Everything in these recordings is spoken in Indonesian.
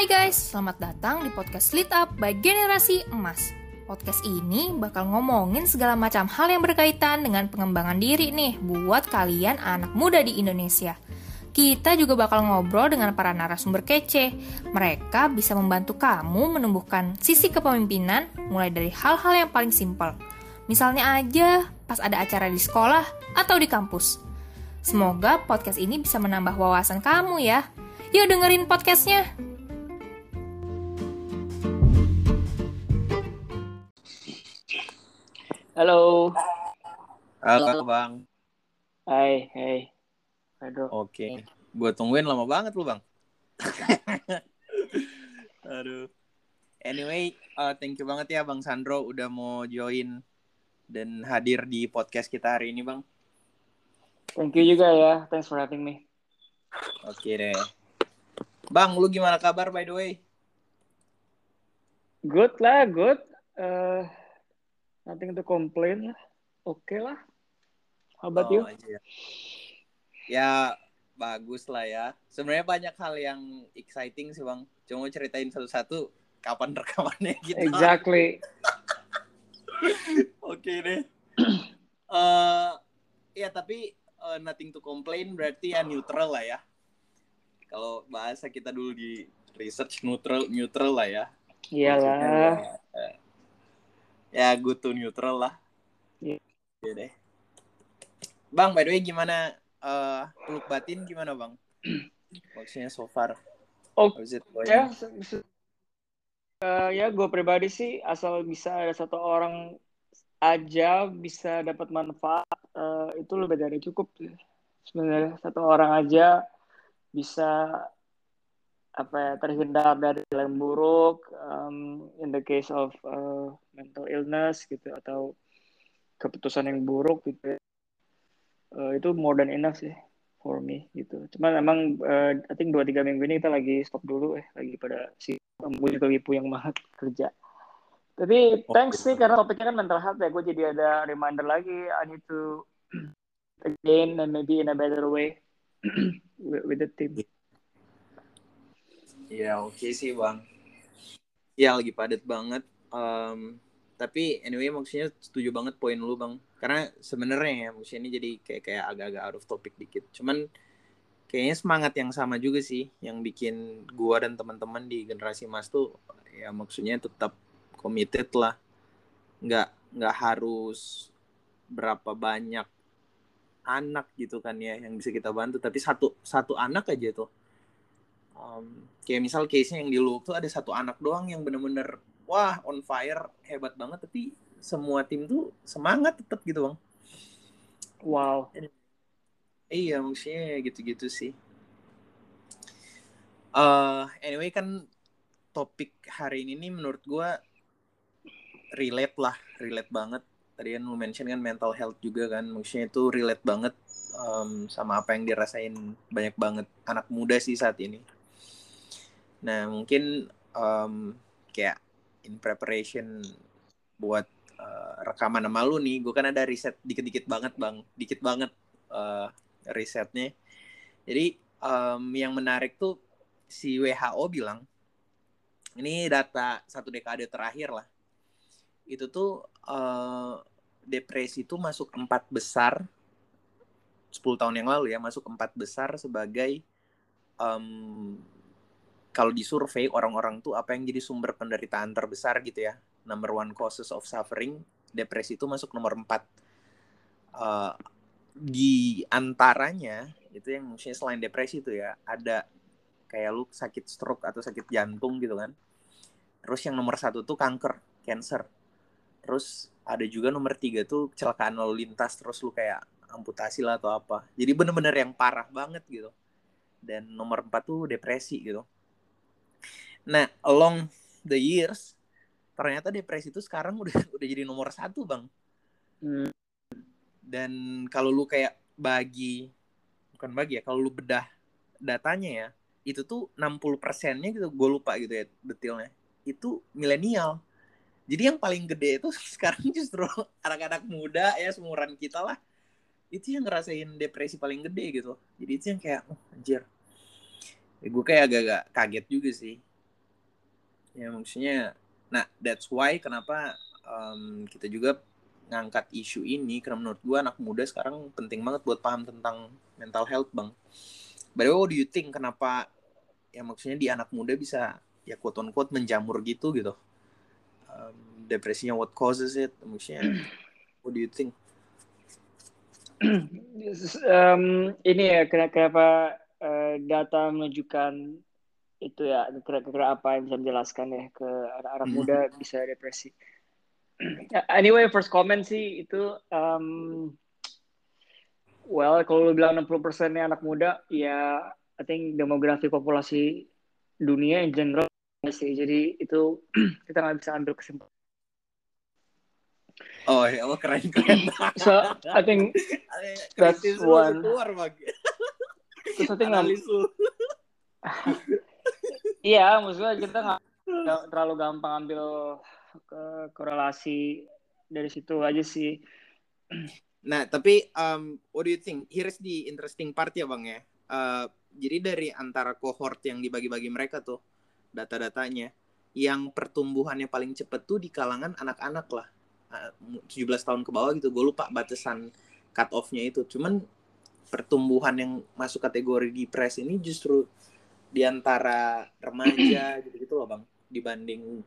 Hai guys, selamat datang di podcast Lit Up by Generasi Emas. Podcast ini bakal ngomongin segala macam hal yang berkaitan dengan pengembangan diri nih buat kalian anak muda di Indonesia. Kita juga bakal ngobrol dengan para narasumber kece. Mereka bisa membantu kamu menumbuhkan sisi kepemimpinan mulai dari hal-hal yang paling simpel. Misalnya aja pas ada acara di sekolah atau di kampus. Semoga podcast ini bisa menambah wawasan kamu ya. Yuk dengerin podcastnya. Halo. Halo bang. Hai, hai. Aduh. Oke. Gue tungguin lama banget lu bang. Aduh. Anyway, uh, thank you banget ya bang Sandro udah mau join dan hadir di podcast kita hari ini bang. Thank you juga ya. Thanks for having me. Oke deh. Bang, lu gimana kabar by the way? Good lah, good. Uh, nothing to complain lah. Oke okay lah. How about oh, you? Aja. Ya bagus lah ya. Sebenarnya banyak hal yang exciting sih bang. Cuma ceritain satu-satu kapan rekamannya gitu. Exactly. Oke deh. uh, ya tapi uh, nothing to complain berarti ya neutral lah ya. Kalau bahasa kita dulu di research neutral neutral lah ya. Iyalah. Ya, ya good to neutral lah. Iya. Yeah. deh. Bang, by the way gimana uh, peluk batin gimana bang? Maksudnya so far. Oh, ya, uh, ya gue pribadi sih asal bisa ada satu orang aja bisa dapat manfaat uh, itu lebih dari cukup sebenarnya satu orang aja bisa apa ya terhindar dari yang buruk um, in the case of uh, mental illness gitu atau keputusan yang buruk gitu uh, itu more than enough sih for me gitu. Cuman emang uh, I think dua tiga minggu ini kita lagi stop dulu eh lagi pada si gue juga lipu yang banget kerja. Tapi thanks sih karena topiknya kan mental health ya gue jadi ada reminder lagi I need to again and maybe in a better way with, with the team Ya oke okay sih bang. Ya lagi padat banget. Um, tapi anyway maksudnya setuju banget poin lu bang. Karena sebenarnya ya maksudnya ini jadi kayak kayak agak-agak out of topic dikit. Cuman kayaknya semangat yang sama juga sih yang bikin gua dan teman-teman di generasi mas tuh ya maksudnya tetap committed lah. Nggak nggak harus berapa banyak anak gitu kan ya yang bisa kita bantu tapi satu satu anak aja tuh um, kayak misal case-nya yang di Luwuk tuh ada satu anak doang yang bener-bener wah on fire hebat banget tapi semua tim tuh semangat tetap gitu bang. Wow. Iya maksudnya gitu-gitu sih. Uh, anyway kan topik hari ini nih menurut gue relate lah relate banget. Tadi kan lu mention kan mental health juga kan maksudnya itu relate banget um, sama apa yang dirasain banyak banget anak muda sih saat ini Nah, mungkin um, kayak in preparation buat uh, rekaman sama lu nih, gue kan ada riset dikit-dikit banget bang, dikit banget uh, risetnya. Jadi um, yang menarik tuh si WHO bilang, ini data satu dekade terakhir lah, itu tuh uh, depresi itu masuk empat besar 10 tahun yang lalu ya masuk empat besar sebagai um, kalau di survei orang-orang tuh apa yang jadi sumber penderitaan terbesar gitu ya. Number one causes of suffering depresi itu masuk nomor empat. Uh, di antaranya itu yang maksudnya selain depresi itu ya ada kayak lu sakit stroke atau sakit jantung gitu kan. Terus yang nomor satu tuh kanker cancer. Terus ada juga nomor tiga tuh kecelakaan lalu lintas terus lu kayak amputasi lah atau apa. Jadi bener-bener yang parah banget gitu. Dan nomor empat tuh depresi gitu nah along the years ternyata depresi itu sekarang udah udah jadi nomor satu bang. Hmm. dan kalau lu kayak bagi bukan bagi ya kalau lu bedah datanya ya itu tuh 60 persennya gitu gue lupa gitu ya detailnya itu milenial. Jadi yang paling gede itu sekarang justru anak-anak muda ya seumuran kita lah itu yang ngerasain depresi paling gede gitu. Jadi itu yang kayak oh, anjir. Ya, gue kayak agak-agak kaget juga sih ya maksudnya nah that's why kenapa um, kita juga ngangkat isu ini karena menurut gue anak muda sekarang penting banget buat paham tentang mental health bang. By the way, what do you think kenapa ya maksudnya di anak muda bisa ya quote on quote menjamur gitu gitu? Um, depresinya what causes it? Maksudnya what do you think? Um, ini ya kenapa uh, data menunjukkan itu ya kira-kira apa yang bisa menjelaskan ya ke anak-anak hmm. muda bisa depresi. Anyway, first comment sih itu um, well kalau lu bilang 60 persennya anak muda ya I think demografi populasi dunia in general sih jadi itu kita nggak bisa ambil kesimpulan. Oh ya, oh keren keren. so I think that's one. Terus I think Iya, maksudnya kita nggak terlalu gampang ambil ke korelasi dari situ aja sih. Nah, tapi um, what do you think? Here's the interesting part ya, Bang ya. Uh, jadi dari antara cohort yang dibagi-bagi mereka tuh data-datanya, yang pertumbuhannya paling cepet tuh di kalangan anak-anak lah. Uh, 17 tahun ke bawah gitu. Gue lupa batasan cut off-nya itu. Cuman pertumbuhan yang masuk kategori depres ini justru di antara remaja gitu-gitu loh bang dibanding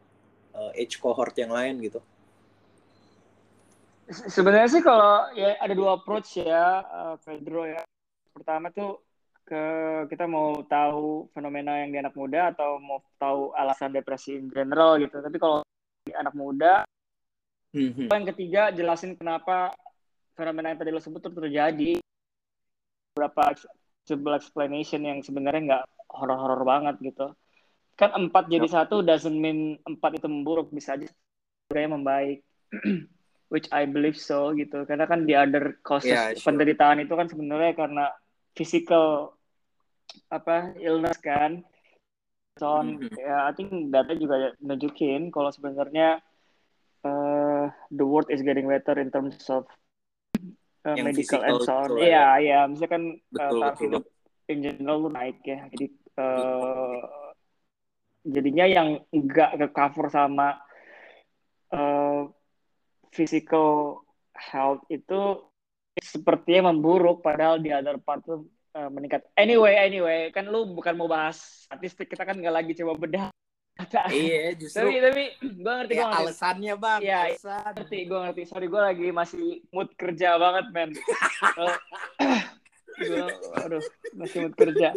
uh, age cohort yang lain gitu. Sebenarnya sih kalau ya ada dua approach ya uh, Pedro ya. Pertama tuh ke kita mau tahu fenomena yang di anak muda atau mau tahu alasan depresi in general gitu. Tapi kalau di anak muda mm-hmm. yang ketiga jelasin kenapa fenomena yang tadi lo sebut terjadi. Beberapa sebuah explanation yang sebenarnya nggak horor-horor banget gitu. Kan empat jadi satu doesn't mean empat itu memburuk bisa aja sebenarnya membaik. Which I believe so gitu. Karena kan di other causes yeah, sure. penderitaan itu kan sebenarnya karena physical apa illness kan. So mm-hmm. ya I think data juga nunjukin kalau sebenarnya uh, the world is getting better in terms of uh, medical and so on. Iya, iya, ya. misalkan uh, taraf hidup in general lu naik ya. Jadi uh, jadinya yang enggak ke cover sama uh, physical health itu sepertinya memburuk padahal di other part tuh uh, meningkat. Anyway, anyway, kan lu bukan mau bahas statistik, kita kan nggak lagi coba bedah Iya, justru. Tapi, tapi gue ngerti, ya, gue ngerti. alasannya bang. Iya, alasan. ngerti, gue ngerti. Sorry, gue lagi masih mood kerja banget, men. gue, aduh, masih mood kerja.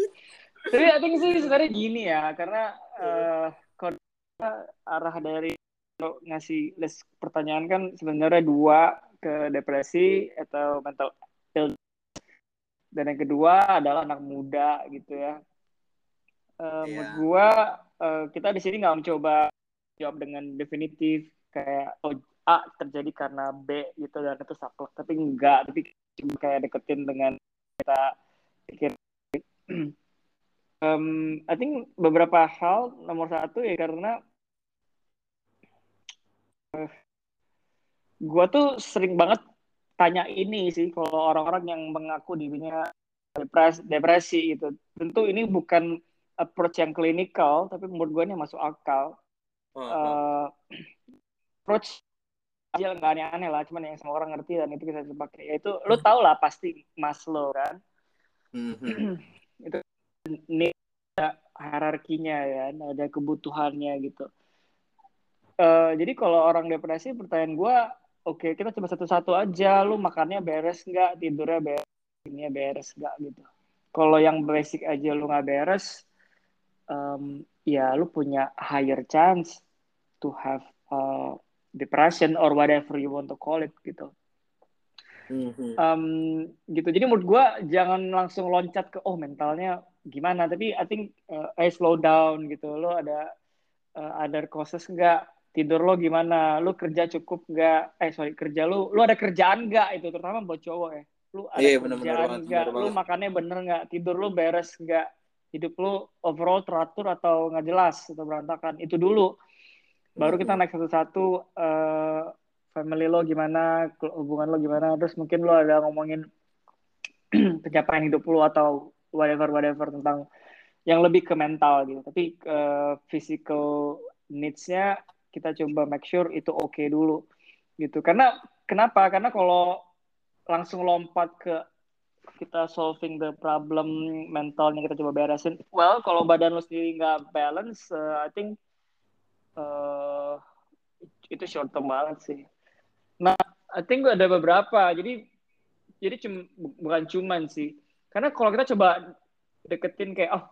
Tapi I think sih sebenarnya gini ya, karena uh, arah dari ngasih list pertanyaan kan sebenarnya dua ke depresi atau mental illness dan yang kedua adalah anak muda gitu ya. Uh, yeah. Menurut gua uh, kita di sini nggak mencoba jawab dengan definitif kayak oh A terjadi karena B gitu dan itu saklek tapi enggak tapi cuma kayak deketin dengan kita pikir um, I think beberapa hal nomor satu ya karena uh, gue tuh sering banget tanya ini sih kalau orang-orang yang mengaku dirinya depresi, depresi gitu. Tentu ini bukan approach yang klinikal, tapi menurut gue ini masuk akal. Uh, uh, approach aja nggak aneh-aneh lah, cuman yang semua orang ngerti dan itu bisa dipakai. Yaitu lo tau lah pasti Maslow kan. Mm -hmm. itu ada hierarkinya ya, ada kebutuhannya gitu. Uh, jadi kalau orang depresi, pertanyaan gue, oke okay, kita coba satu-satu aja, lu makannya beres nggak, tidurnya beres, ini beres nggak gitu. Kalau yang basic aja lu nggak beres, um, ya lu punya higher chance to have uh, depression or whatever you want to call it gitu. Mm-hmm. Um, gitu. Jadi menurut gue jangan langsung loncat ke oh mentalnya gimana. Tapi I think uh, I slow down gitu. Lo ada uh, other causes enggak? Tidur lo gimana? Lo kerja cukup enggak? Eh sorry kerja lo. Lo ada kerjaan enggak itu terutama buat cowok ya. Lo ada yeah, kerjaan enggak? Lo makannya bener enggak? Tidur lo beres enggak? Hidup lo overall teratur atau nggak jelas atau berantakan? Itu dulu. Baru kita naik satu-satu. Uh, family lo gimana, hubungan lo gimana, terus mungkin lo ada ngomongin pencapaian hidup lo atau whatever whatever tentang yang lebih ke mental gitu. Tapi uh, physical needs-nya kita coba make sure itu oke okay dulu gitu. Karena kenapa? Karena kalau langsung lompat ke kita solving the problem mentalnya kita coba beresin well kalau badan lo sendiri nggak balance uh, I think uh, itu short term banget sih. Nah I think ada beberapa. Jadi jadi cum, bukan cuman sih karena kalau kita coba deketin kayak oh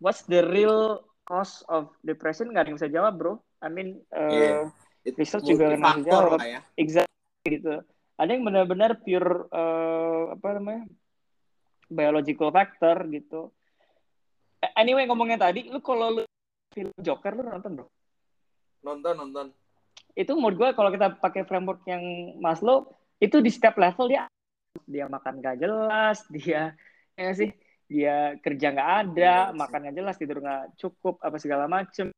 what's the real cause of depression? Nggak ada yang bisa jawab bro. I mean uh, yeah. research juga nggak bisa jawab. ya. exactly gitu. Ada yang benar-benar pure uh, apa namanya biological factor gitu. Anyway ngomongnya tadi lu kalau lu film Joker lu nonton bro? Nonton nonton. Itu menurut gue kalau kita pakai framework yang Maslow itu di step level dia dia makan gak jelas dia ya sih dia kerja nggak ada, ya, makan nggak jelas, tidur nggak cukup, apa segala macem.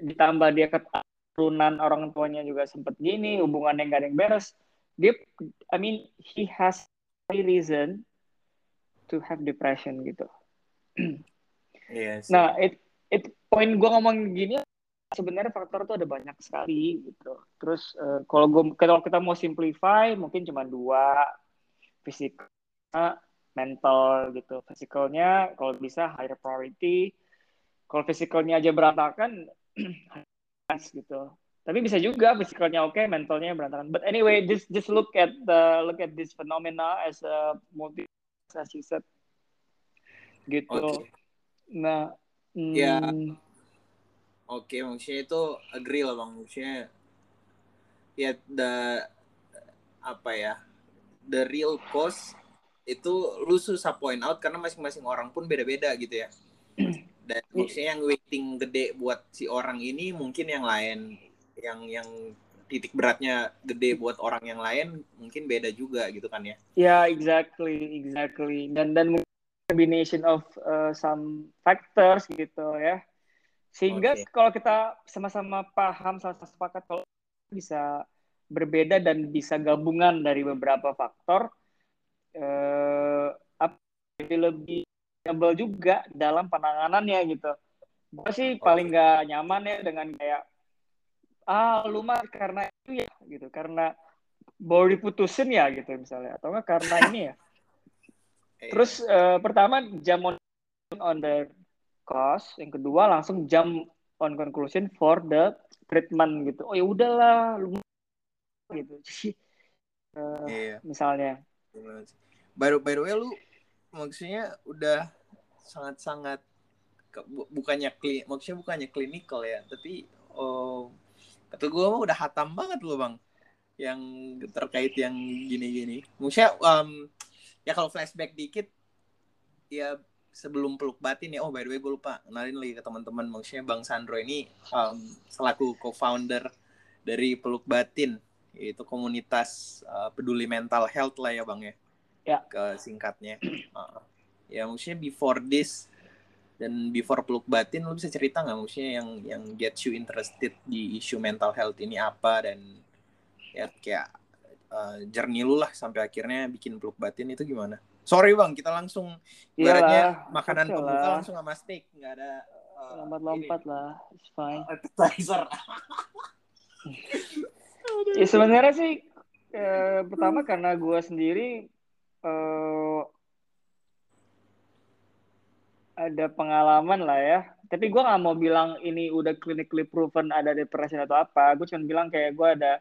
Ditambah dia keturunan orang tuanya juga sempet gini, hubungan yang gak ada yang beres. Dia, I mean, he has a reason to have depression gitu. Yes. Nah, it, it poin gue ngomong gini sebenarnya faktor tuh ada banyak sekali gitu. Terus uh, kalau gue kalau kita mau simplify mungkin cuma dua fisik mental gitu. Physicalnya kalau bisa higher priority. Kalau physicalnya aja berantakan, gitu. Tapi bisa juga physicalnya oke, okay, mentalnya berantakan. But anyway, just just look at the look at this phenomena as a multi as you said. Gitu. Okay. Nah, hmm, ya. Oke, okay, maksudnya itu agree lah bang. Maksudnya ya the apa ya the real cause itu lu susah point out karena masing-masing orang pun beda-beda gitu ya. Dan maksudnya yang waiting gede buat si orang ini mungkin yang lain yang yang titik beratnya gede buat orang yang lain mungkin beda juga gitu kan ya. Ya yeah, exactly exactly. Dan dan combination of uh, some factors gitu ya. Sehingga okay. kalau kita sama-sama paham sama-sama sepakat kalau bisa berbeda dan bisa gabungan dari beberapa faktor eh, apa lebih stable juga dalam penanganannya gitu. Gue sih paling gak nyaman ya dengan kayak ah lu mah karena itu ya gitu, karena baru diputusin ya gitu misalnya atau enggak karena ini ya. Iya. Terus uh, pertama jam on, on the cost, yang kedua langsung jam on conclusion for the treatment gitu. Oh ya udahlah lu gitu. uh, iya. misalnya. Baru baru ya lu maksudnya udah sangat-sangat bukannya kli, maksudnya bukannya klinikal ya tapi oh kata gue mah udah hatam banget loh bang. Yang terkait yang gini-gini. Maksudnya um, ya kalau flashback dikit ya sebelum peluk batin ya oh by the way gue lupa. Kenalin lagi ke teman-teman. Maksudnya bang Sandro ini um, selaku co-founder dari peluk batin yaitu komunitas uh, peduli mental health lah ya bang ya. Ya. ke singkatnya. Uh, ya maksudnya before this dan before peluk batin lu bisa cerita nggak maksudnya yang yang get you interested di isu mental health ini apa dan ya kayak uh, journey lu lah sampai akhirnya bikin peluk batin itu gimana? Sorry bang kita langsung ibaratnya makanan pembuka langsung sama steak nggak ada uh, lompat-lompat lah it's fine. Appetizer ya sebenarnya sih eh, pertama karena gue sendiri uh, ada pengalaman lah ya. Tapi gue nggak mau bilang ini udah clinically proven ada depresi atau apa. Gue cuma bilang kayak gue ada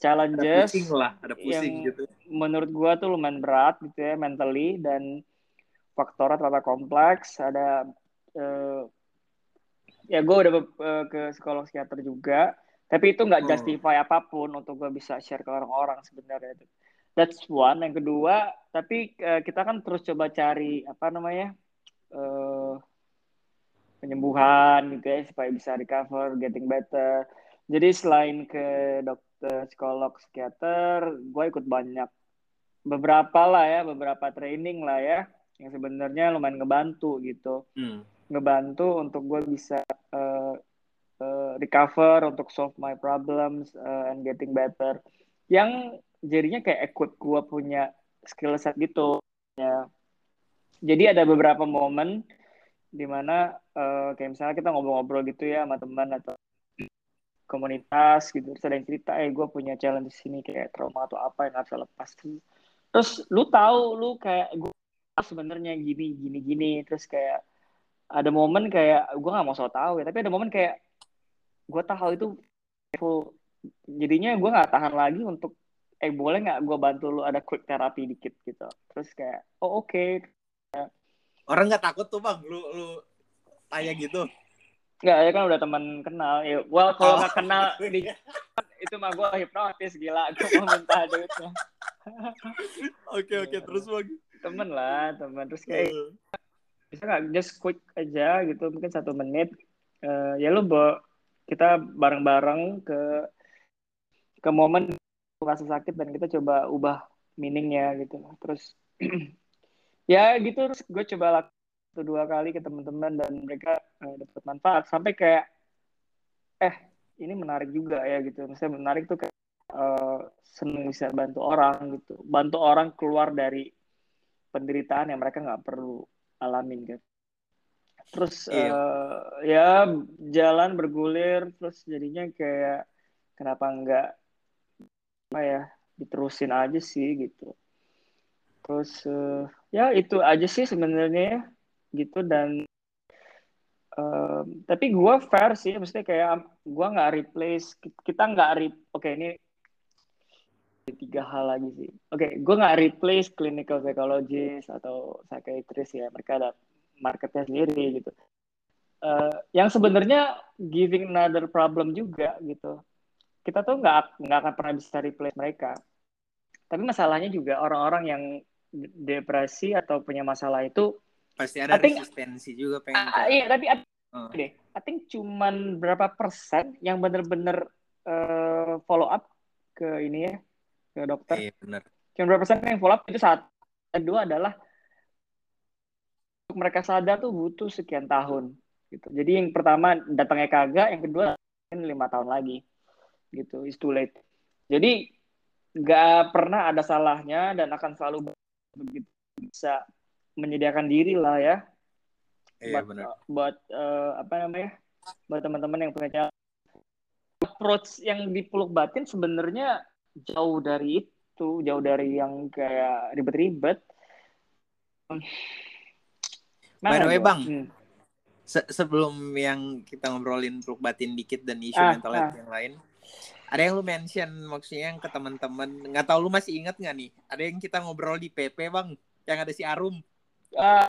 challenges ada pusing lah, ada pusing yang gitu. Menurut gue tuh lumayan berat gitu ya mentally dan faktornya ternyata kompleks. Ada uh, ya gue udah uh, ke psikolog psikiater juga. Tapi itu nggak hmm. justify hmm. apa pun untuk gue bisa share ke orang-orang sebenarnya. That's one. Yang kedua, tapi uh, kita kan terus coba cari apa namanya uh, penyembuhan gitu ya supaya bisa recover, getting better. Jadi selain ke dokter, psikolog, psikiater, gue ikut banyak beberapa lah ya, beberapa training lah ya, yang sebenarnya lumayan ngebantu gitu, hmm. ngebantu untuk gue bisa uh, uh, recover, untuk solve my problems uh, and getting better. Yang jadinya kayak ikut gue punya skill set gitu. Ya. Jadi ada beberapa momen di mana uh, kayak misalnya kita ngobrol-ngobrol gitu ya sama teman atau komunitas gitu terus cerita eh gue punya challenge di sini kayak trauma atau apa yang harus lepas terus lu tahu lu kayak gue sebenarnya gini gini gini. Terus kayak ada momen kayak gue nggak mau so tau ya tapi ada momen kayak gue tahu itu jadinya gue nggak tahan lagi untuk eh boleh nggak gue bantu lu ada quick terapi dikit gitu terus kayak oh oke okay. orang nggak takut tuh bang lu lu tanya gitu Enggak, ya kan udah teman kenal. Ya, well kalau nggak oh. kenal di, itu mah gue hipnotis gila. Gue mau minta duitnya. Oke oke terus bang. Temen lah temen terus kayak uh. bisa nggak just quick aja gitu mungkin satu menit. Uh, ya lu bawa kita bareng-bareng ke ke momen rasa sakit dan kita coba ubah meaningnya gitu. Terus ya gitu terus gue coba satu dua kali ke teman-teman dan mereka uh, dapat manfaat. Sampai kayak eh ini menarik juga ya gitu. Misalnya menarik tuh kayak uh, seneng bisa bantu orang gitu. Bantu orang keluar dari penderitaan yang mereka nggak perlu alamin gitu terus iya. uh, ya jalan bergulir terus jadinya kayak kenapa enggak apa ya diterusin aja sih gitu terus uh, ya itu aja sih sebenarnya ya, gitu dan uh, tapi gue fair sih maksudnya kayak gue nggak replace kita nggak re oke okay, ini tiga hal lagi sih oke okay, gue nggak replace clinical psychologist atau psychiatrist ya mereka ada marketnya sendiri gitu. Uh, yang sebenarnya giving another problem juga gitu. Kita tuh nggak nggak akan pernah bisa replace mereka. Tapi masalahnya juga orang-orang yang depresi atau punya masalah itu pasti ada think, resistensi juga pengen uh, iya tapi uh. deh I think cuman berapa persen yang bener-bener uh, follow up ke ini ya ke dokter? Iya benar cuma berapa persen yang follow up? Itu saat kedua adalah untuk mereka sadar tuh butuh sekian tahun gitu. Jadi yang pertama datangnya kagak yang kedua lima tahun lagi gitu. It's too late. Jadi nggak pernah ada salahnya dan akan selalu begitu bisa menyediakan diri lah ya. Iya, buat, benar. buat uh, apa namanya buat teman-teman yang punya approach yang dipeluk batin sebenarnya jauh dari itu jauh dari yang kayak ribet-ribet By the way bang, hmm. se sebelum yang kita ngobrolin peluk batin dikit dan isu ah, mental ah. yang lain, ada yang lu mention maksudnya yang ke teman-teman nggak tahu lu masih ingat nggak nih? Ada yang kita ngobrol di PP bang yang ada si Arum. Uh,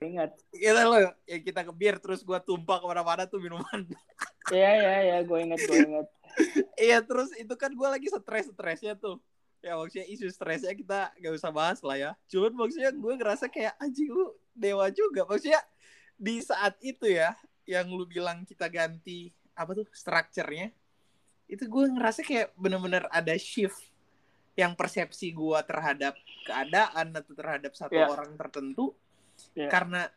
ingat. kita lo yang kita ke bir terus gua tumpah ke mana-mana tuh minuman. Iya iya iya gue inget gue inget iya terus itu kan gue lagi stres stresnya tuh. Ya maksudnya isu stresnya kita gak usah bahas lah ya. Cuman maksudnya gue ngerasa kayak anjing lu dewa juga maksudnya di saat itu ya yang lu bilang kita ganti apa tuh strukturnya itu gue ngerasa kayak bener-bener ada shift yang persepsi gue terhadap keadaan atau terhadap satu yeah. orang tertentu yeah. karena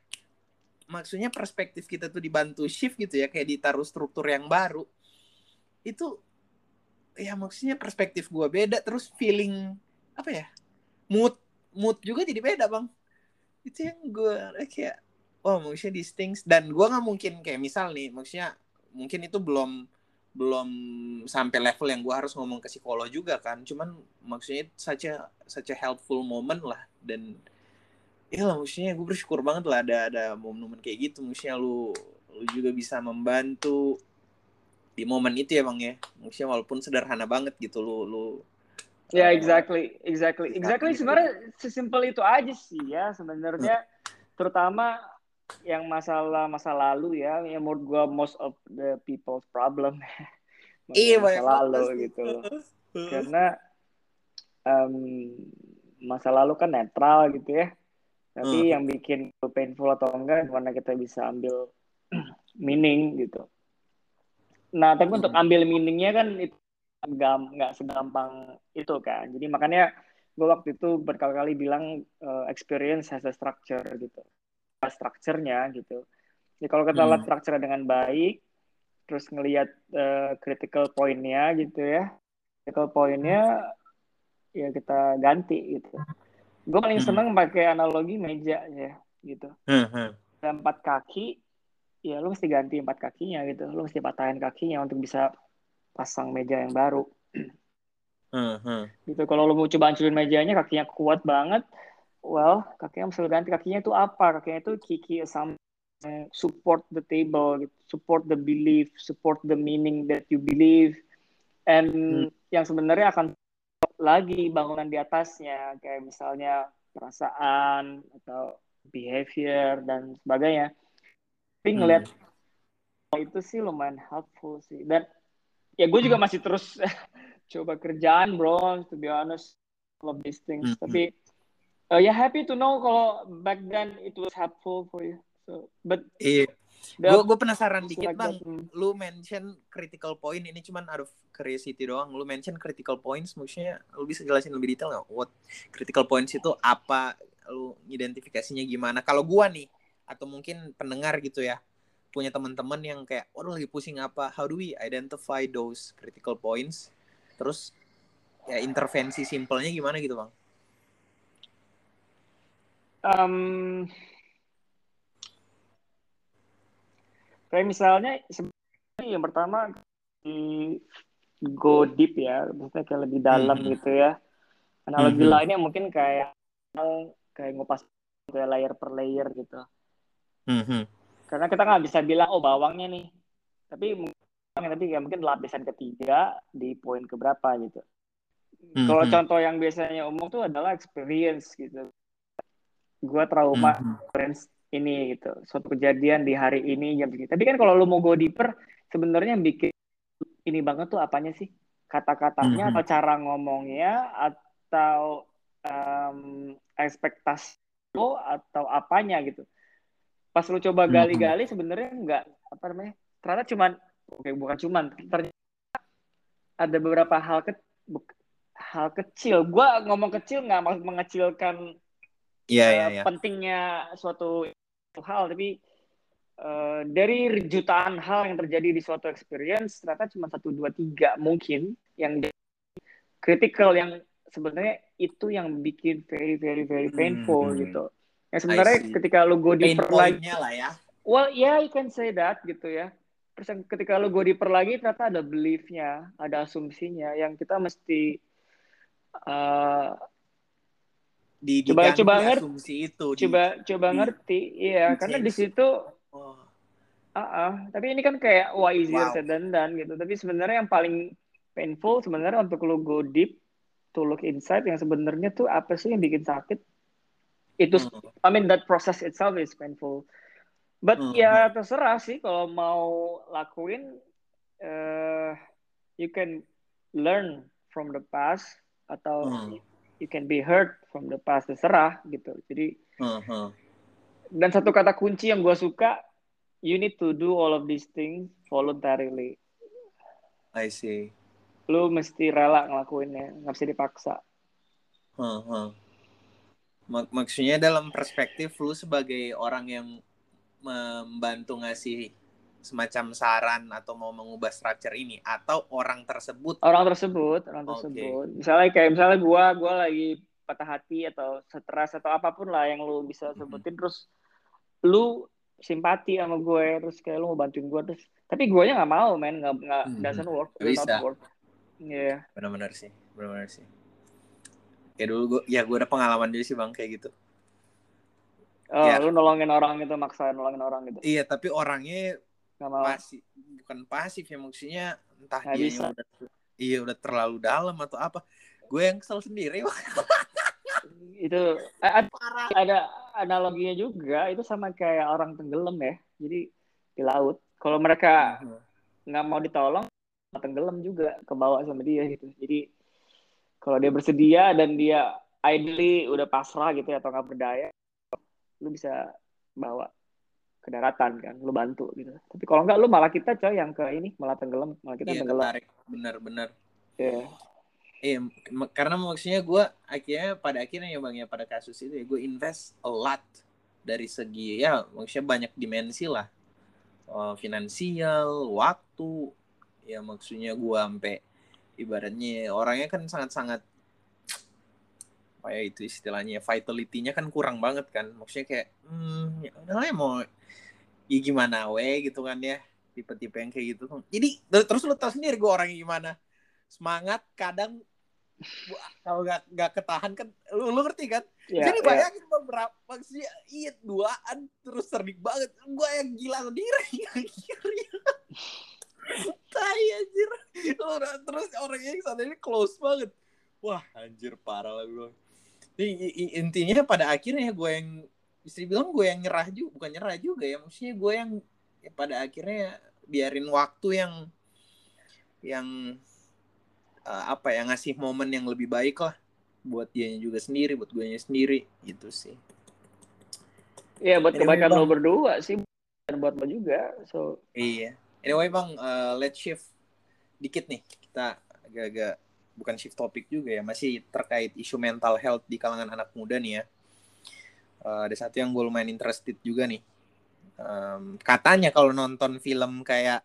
maksudnya perspektif kita tuh dibantu shift gitu ya kayak ditaruh struktur yang baru itu ya maksudnya perspektif gue beda terus feeling apa ya mood mood juga jadi beda bang itu yang gue kayak oh maksudnya these things dan gue nggak mungkin kayak misal nih maksudnya mungkin itu belum belum sampai level yang gue harus ngomong ke psikolog juga kan. Cuman maksudnya saja saja helpful moment lah. Dan ya lah maksudnya gue bersyukur banget lah ada ada momen-momen kayak gitu. Maksudnya lu lu juga bisa membantu di momen itu ya bang ya. Maksudnya walaupun sederhana banget gitu lu lu ya yeah, exactly. Exactly. Exactly sebenarnya sesimpel itu aja sih ya sebenarnya. Hmm. terutama yang masalah masa lalu ya yang menurut gue most of the people's problem. Iya masa lalu gitu karena um, masa lalu kan netral gitu ya. Tapi hmm. yang bikin painful atau enggak gimana kita bisa ambil meaning gitu. Nah tapi hmm. untuk ambil meaningnya kan itu nggak segampang itu kan jadi makanya gue waktu itu berkali-kali bilang uh, experience has a structure gitu strukturnya gitu. Jadi kalau kita hmm. lihat strukturnya dengan baik, terus ngelihat uh, critical pointnya gitu ya, critical pointnya ya kita ganti gitu. Gue paling hmm. seneng pakai analogi meja ya gitu. Hmm. ada empat kaki ya lu mesti ganti empat kakinya gitu lu mesti patahin kakinya untuk bisa pasang meja yang baru Hmm, hmm. gitu kalau lu mau coba hancurin mejanya kakinya kuat banget well kakinya mesti ganti kakinya itu apa kakinya itu kiki some support the table gitu. support the belief support the meaning that you believe and Hmm. yang sebenarnya akan lagi bangunan di atasnya kayak misalnya perasaan atau behavior dan sebagainya tapi Hmm. ngeliat itu sih lumayan helpful sih dan ya gue juga masih terus coba kerjaan bro to be honest all of these things Hmm. tapi uh, ya happy to know kalau back then it was helpful for you so but Iya. the- Gue gue penasaran dikit like bang. that, hmm. Lu mention critical point ini cuman out of curiosity doang. Lu mention critical points, maksudnya lu bisa jelasin lebih detail nggak? What critical points itu apa? Lu identifikasinya gimana? Kalau gua nih atau mungkin pendengar gitu ya punya teman-teman yang kayak, waduh lagi pusing apa? How do we identify those critical points? Terus ya intervensi simpelnya gimana gitu bang? Um, kayak misalnya yang pertama di go deep ya, maksudnya kayak lebih dalam Mhm. gitu ya. Analogi Mhm. lainnya mungkin kayak kayak ngupas kayak layer per layer gitu. Hmm, Karena kita nggak bisa bilang oh bawangnya nih, tapi mungkin tapi ya mungkin lapisan ketiga di poin keberapa gitu. Kalau Mhm. contoh yang biasanya umum tuh adalah experience gitu. Gua trauma Mhm. experience ini gitu suatu kejadian di hari ini jam segini tapi kan kalau lu mau go deeper sebenarnya yang bikin ini banget tuh apanya sih kata-katanya Mhm. atau cara ngomongnya atau em, ekspektasi lo atau apanya gitu pas lu coba gali-gali sebenarnya nggak apa namanya ternyata cuman oke bukan cuman ternyata ada beberapa hal ke hal kecil gua ngomong kecil nggak maksud mengecilkan Iya iya eh, iya. pentingnya suatu hal tapi eh, dari jutaan hal yang terjadi di suatu experience ternyata cuma satu dua tiga mungkin yang kritikal yang sebenarnya itu yang bikin very very very painful Hmm. gitu yang sebenarnya ketika lu go Pain deeper lagi point-nya lah ya. well yeah you can say that gitu ya terus yang ketika lu go deeper lagi ternyata ada beliefnya ada asumsinya yang kita mesti eh, Di, Coba- coba ngerti. asumsi itu. di- coba coba di- ngerti iya di karena di situ Oh. Ah, ah. tapi ini kan kayak wah easier Wow. said than done gitu. Tapi sebenarnya yang paling painful sebenarnya untuk lu go deep to look inside yang sebenarnya tuh apa sih yang bikin sakit? Itu Hmm. I mean that process itself is painful. But Hmm, ya terserah sih kalau mau lakuin eh you can learn from the past atau Hmm. you can be hurt from the past terserah gitu. Jadi Hmm, hmm. dan satu kata kunci yang gue suka, you need to do all of these things voluntarily. I see. Lu mesti rela ngelakuinnya, nggak bisa dipaksa. Hmm, hmm. Mak- maksudnya dalam perspektif lu sebagai orang yang membantu ngasih semacam saran atau mau mengubah structure ini atau orang tersebut Orang tersebut, orang tersebut. Misalnya kayak misalnya gue, gue lagi patah hati atau stres atau apa pun lah yang lu bisa sebutin, terus lu simpati sama gue, terus kayak lu mau bantuin gue, terus tapi gue nya nggak mau, men, nggak nggak Mhm. doesn't work, will bisa. work. Iya. benar-benar sih benar-benar sih ya dulu gua ya gue ada pengalaman juga sih bang kayak gitu Oh, Ya. lu nolongin orang gitu, maksa nolongin orang gitu. iya tapi orangnya Nggak mau. pasif bukan pasif ya maksudnya entah Nggak dia bisa. udah iya udah terlalu dalam atau apa gue yang kesel sendiri Bang. itu eh, ada, ada analoginya juga itu sama kayak orang tenggelam ya jadi di laut kalau mereka nggak mau ditolong tenggelam juga ke bawah sama dia gitu jadi kalau dia bersedia dan dia ideally udah pasrah gitu ya atau nggak berdaya lu bisa bawa ke daratan kan lu bantu gitu. Tapi kalau nggak lu malah kita coy yang ke ini malah tenggelam malah kita iya tenggelam. ketarik. Benar-benar Iya. Iya, m- karena maksudnya gue akhirnya pada akhirnya ya bang ya pada kasus itu ya gue invest a lot dari segi ya maksudnya banyak dimensi lah. Eh, finansial, waktu, ya maksudnya gue sampai ibaratnya orangnya kan sangat-sangat apa ya itu istilahnya vitality-nya kan kurang banget kan. Maksudnya kayak hmm ya udah lah mau ya gimana we gitu kan ya. Tipe-tipe yang kayak gitu jadi terus lu tau sendiri gue orangnya gimana. Semangat kadang kalau nggak nggak ketahan kan lu, lu ngerti kan? Yeah, jadi bayangin yeah. beberapa maksudnya iya duaan terus sering banget. Gue yang gila sendiri tai anjir. Terus orang yang sana ini close banget. Wah anjir parah lah gue intinya pada akhirnya gue yang istri bilang gue yang nyerah juga bukan nyerah juga ya maksudnya gue yang ya pada akhirnya biarin waktu yang yang uh, apa ya ngasih momen yang lebih baik lah buat dia juga sendiri buat gue sendiri gitu sih. Iya buat kebaikan lo berdua sih dan buat lo juga so. Iya anyway bang uh, let's shift dikit nih. Kita agak-agak bukan shift topik juga ya masih terkait isu mental health di kalangan anak muda nih ya. Uh, ada satu yang gue lumayan interested juga nih. Um, katanya kalau nonton film kayak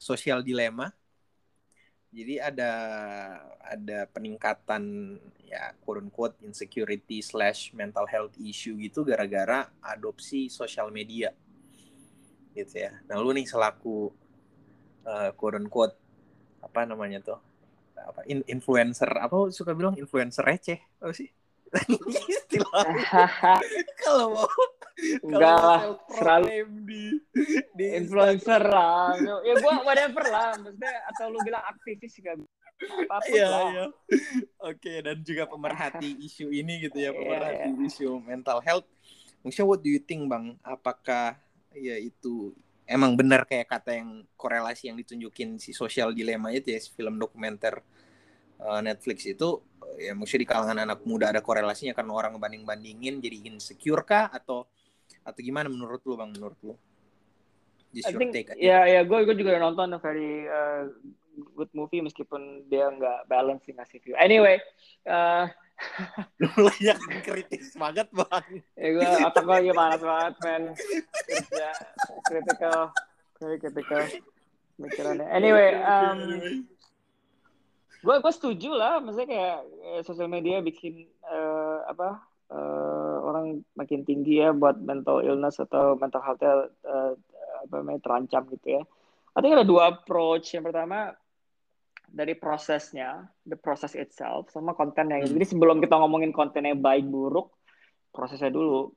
sosial dilema jadi ada ada peningkatan ya quote quote insecurity slash mental health issue gitu gara-gara adopsi sosial media gitu ya nah lu nih selaku uh, quote quote apa namanya tuh apa in influencer apa suka bilang influencer receh apa sih kalau mau Enggak lah, selalu di, di influencer lah. Ya gua whatever lah, maksudnya atau lu bilang aktivis juga apa pun iya, Iya. Oke, dan juga pemerhati isu ini gitu ya, iya, pemerhati yeah, yeah. isu mental health. Maksudnya what do you think, Bang? Apakah ya itu. Emang benar kayak kata yang korelasi yang ditunjukin si sosial dilema itu ya, film dokumenter uh, Netflix itu ya maksudnya di kalangan anak muda ada korelasinya karena orang banding bandingin jadi insecure kah atau atau gimana menurut lu bang? Menurut lu? Just I think, take ya ya gue gue juga nonton very uh, good movie meskipun dia nggak balancing ngasih view. Anyway uh, lu yang kritis banget bang. Ya gue otak gue lagi panas banget man kerja critical very critical mikirannya anyway um, gue gue setuju lah. Maksudnya kayak eh, sosial media bikin uh, apa uh, orang makin tinggi ya buat mental illness atau mental health uh, apa namanya terancam gitu ya. Artinya ada dua approach. Yang pertama dari prosesnya, the process itself, sama kontennya. Hmm. Jadi sebelum kita ngomongin kontennya baik buruk, prosesnya dulu.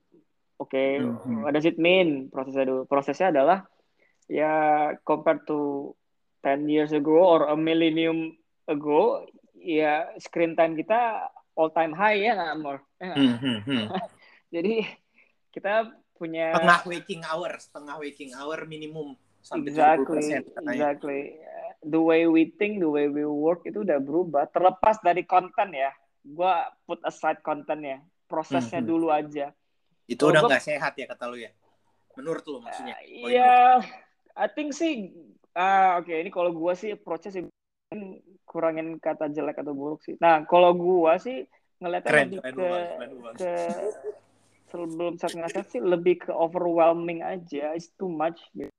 Oke, okay, hmm. what does it mean? Prosesnya dulu. Prosesnya adalah ya compared to 10 years ago or a millennium ago, ya screen time kita all time high ya nggak Amor? Ya, hmm, hmm, hmm. Jadi kita punya setengah waking hour, setengah waking hour minimum sampai exactly, 70%. Exactly. The way we think, the way we work itu udah berubah. Terlepas dari konten ya, gue put aside kontennya, prosesnya hmm, dulu aja. Itu udah nggak sehat ya kata lu ya? Menurut lu maksudnya? Iya, uh, yeah, I think sih. Uh, Oke, okay, ini kalau gue sih proses kurangin kata jelek atau buruk sih. Nah, kalau gua sih ngeliatnya lebih keren, ke, ke sebelum saat ngasih sih lebih ke overwhelming aja, it's too much. Gitu.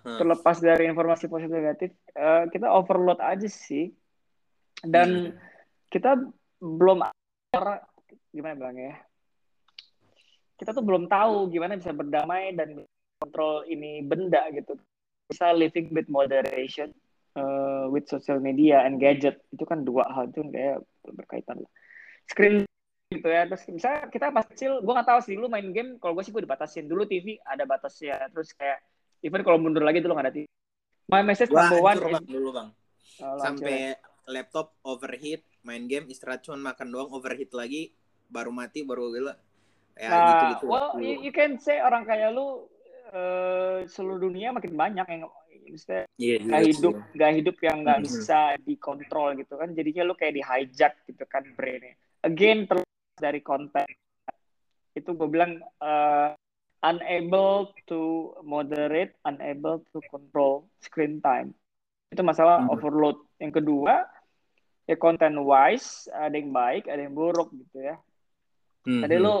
Terlepas dari informasi positif negatif, uh, kita overload aja sih. Dan hmm. kita belum gimana bilangnya ya? Kita tuh belum tahu gimana bisa berdamai dan kontrol ini benda gitu. Bisa living with moderation uh, with social media and gadget itu kan dua hal itu kayak berkaitan lah. Screen gitu ya terus misalnya kita pas kecil gue nggak tahu sih lu main game kalau gue sih gue dibatasin dulu TV ada batasnya terus kayak even kalau mundur lagi dulu nggak ada TV my message Wah, number one bang, dulu bang. Oh, sampai laptop overheat main game istirahat cuma makan doang overheat lagi baru mati baru gila. Ya nah, gitu gitu well you, you can say orang kayak lu uh, seluruh dunia makin banyak yang maksudnya yeah, gak hidup yeah. gak hidup yang nggak mm-hmm. bisa dikontrol gitu kan. Jadinya lu kayak di hijack gitu kan brainnya. Again terus dari konten. Itu gue bilang uh, unable to moderate unable to control screen time. Itu masalah mm-hmm. overload. Yang kedua ya content wise ada yang baik ada yang buruk gitu ya. Mm-hmm. ada lu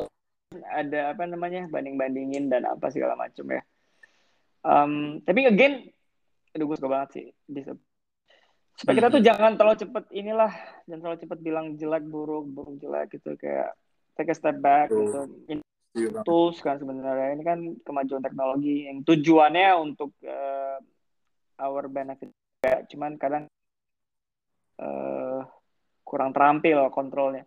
ada apa namanya banding bandingin dan apa segala macam ya. Um, tapi again aduh gue suka banget sih supaya kita tuh Hmm. jangan terlalu cepet inilah jangan terlalu cepet bilang jelek buruk buruk jelek gitu. Kayak take a step back gitu ini tools kan sebenarnya ini kan kemajuan teknologi yang tujuannya untuk eh, our benefit. Juga. cuman kadang eh, kurang terampil kontrolnya.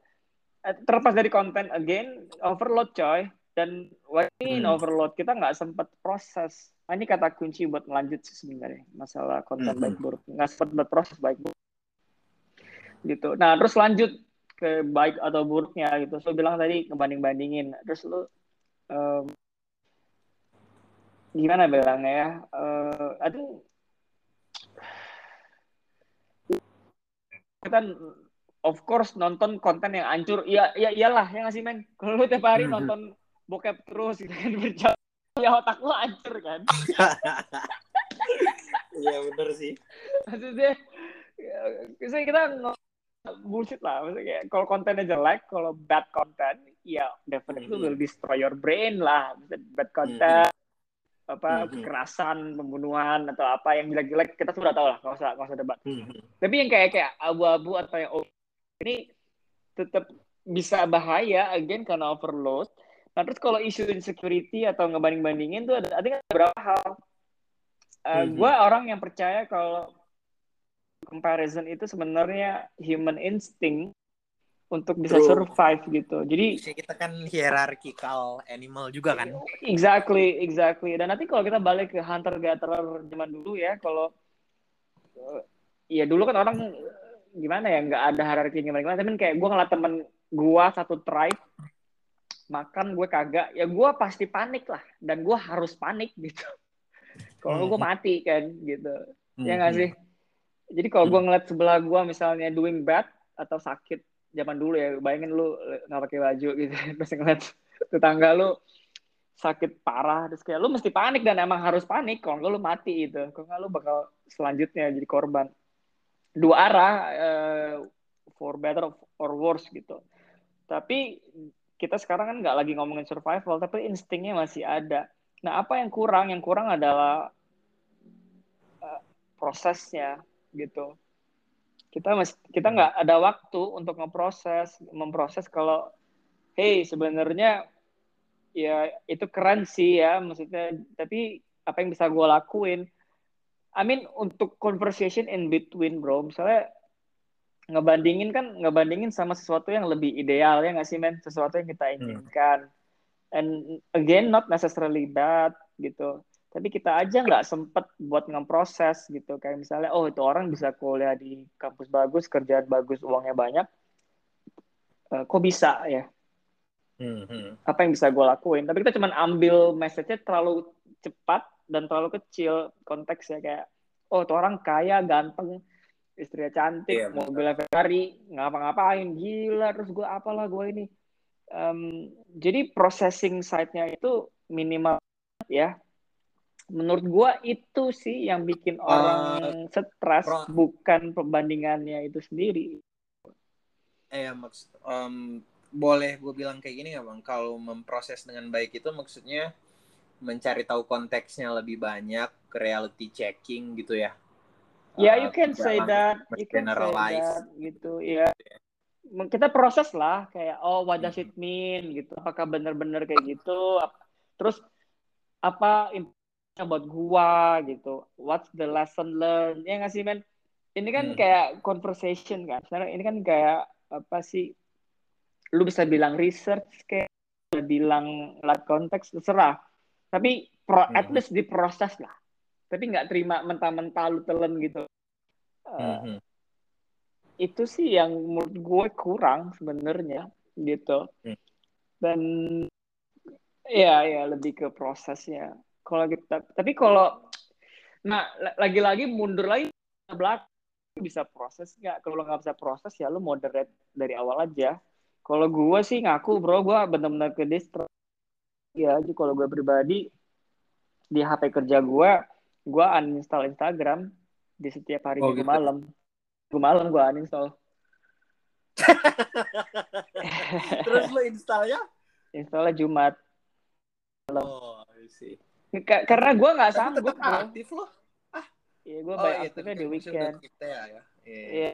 Eh, terlepas dari konten again overload coy. Dan what mean Hmm. overload kita nggak sempat proses. Ah, ini kata kunci buat melanjut sih sebenarnya masalah konten Mhm. baik buruk. Nggak sempat buat proses baik buruk. Gitu. Nah terus lanjut ke baik atau buruknya gitu. So bilang tadi ngebanding bandingin terus lu em, gimana bilangnya ya? Eh, I think kita of course nonton konten yang hancur. Iya iya iyalah ya nggak sih men? Kalau lu tiap hari Mhm. nonton bokep terus gitu kan berjam ya otak lu hancur kan? Iya bener sih. maksudnya ya, kita bullshit lah maksudnya kayak kalau kontennya jelek kalau bad content ya definitely Mhm. will destroy your brain lah Maksudnya bad content apa Mhm. kekerasan pembunuhan atau apa yang jelek-jelek kita sudah tahu lah nggak usah nggak usah debat Mhm. tapi yang kayak kayak abu-abu atau yang over- ini tetap bisa bahaya again karena overload nah terus kalau isu insecurity atau ngebanding-bandingin tuh ada ada beberapa hal Uh, Mhm. gue orang yang percaya kalau comparison itu sebenarnya human instinct untuk bisa True. survive gitu jadi Maksudnya kita kan hierarchical animal juga kan. Exactly, exactly. Dan nanti kalau kita balik ke hunter gatherer zaman dulu ya, kalau eh, ya dulu kan orang gimana ya nggak ada hierarki gimana gimana. Tapi kayak gue ngeliat temen gue satu tribe makan gue kagak, ya gue pasti panik lah. Dan gue harus panik gitu. Kalau gue Mhm. mati kan gitu. Ya Mhm. nggak sih? Jadi kalau gue ngeliat sebelah gue misalnya doing bad atau sakit zaman dulu ya, bayangin lu nggak pakai baju gitu, terus ngeliat tetangga lu sakit parah, terus kayak lu mesti panik dan emang harus panik, kalau nggak lu mati gitu, kalau nggak lu bakal selanjutnya jadi korban. Dua arah, eh, for better or worse gitu. Tapi kita sekarang kan nggak lagi ngomongin survival, tapi instingnya masih ada. Nah, apa yang kurang? Yang kurang adalah eh, prosesnya gitu. Kita mas kita nggak ada waktu untuk ngeproses, memproses kalau, hey sebenarnya ya itu keren sih ya, maksudnya. Tapi apa yang bisa gue lakuin? I mean untuk conversation in between bro, misalnya ngebandingin kan ngebandingin sama sesuatu yang lebih ideal ya nggak sih men, sesuatu yang kita inginkan. And again not necessarily bad gitu tapi kita aja nggak sempet buat ngeproses gitu. Kayak misalnya oh itu orang bisa kuliah di kampus bagus kerjaan bagus uangnya banyak. Eh, kok bisa ya? Mhm. apa yang bisa gue lakuin? Tapi kita cuma ambil message-nya terlalu cepat dan terlalu kecil konteksnya kayak oh itu orang kaya ganteng istrinya cantik Iya, betul. mobilnya Ferrari ngapa-ngapain gila terus gue apalah gue ini. Em, jadi processing side-nya itu minimal ya menurut gua itu sih yang bikin orang stres pro- bukan perbandingannya itu sendiri Eh maksud em, boleh gue bilang kayak gini nggak bang? Kalau memproses dengan baik itu maksudnya mencari tahu konteksnya lebih banyak, reality checking gitu ya? ya Eh, you can say that you can say that gitu ya kita proses lah kayak oh what does it mean gitu apakah benar-benar kayak gitu terus apa buat gua gitu. What's the lesson learned? Ya nggak sih men ini kan Hmm. kayak conversation kan. Sekarang ini kan kayak apa sih? Lu bisa bilang research kayak bisa bilang lihat konteks terserah. Tapi pro, at Hmm. least diproses lah. Tapi nggak terima mentah-mentah lu telan gitu. Eh, Mhm. itu sih yang menurut gue kurang sebenarnya gitu. Hmm. dan ya ya lebih ke prosesnya kalau kita tapi kalau nah la- lagi-lagi mundur lagi ke belakang bisa proses nggak? Kalau nggak bisa proses ya lu moderate dari awal aja. Kalau gue sih ngaku bro gue benar-benar ke distro. Ya aja kalau gue pribadi di HP kerja gue gue uninstall Instagram di setiap hari Oh, minggu gitu. malam. Minggu malam gue uninstall. Terus lo installnya? installnya Jumat. Oh, I see. Ka- karena gue nggak sanggup tetap aktif loh. Iya, gue Oh banyak iya, aktifnya di weekend. kita ya. ya. Iya. Iya.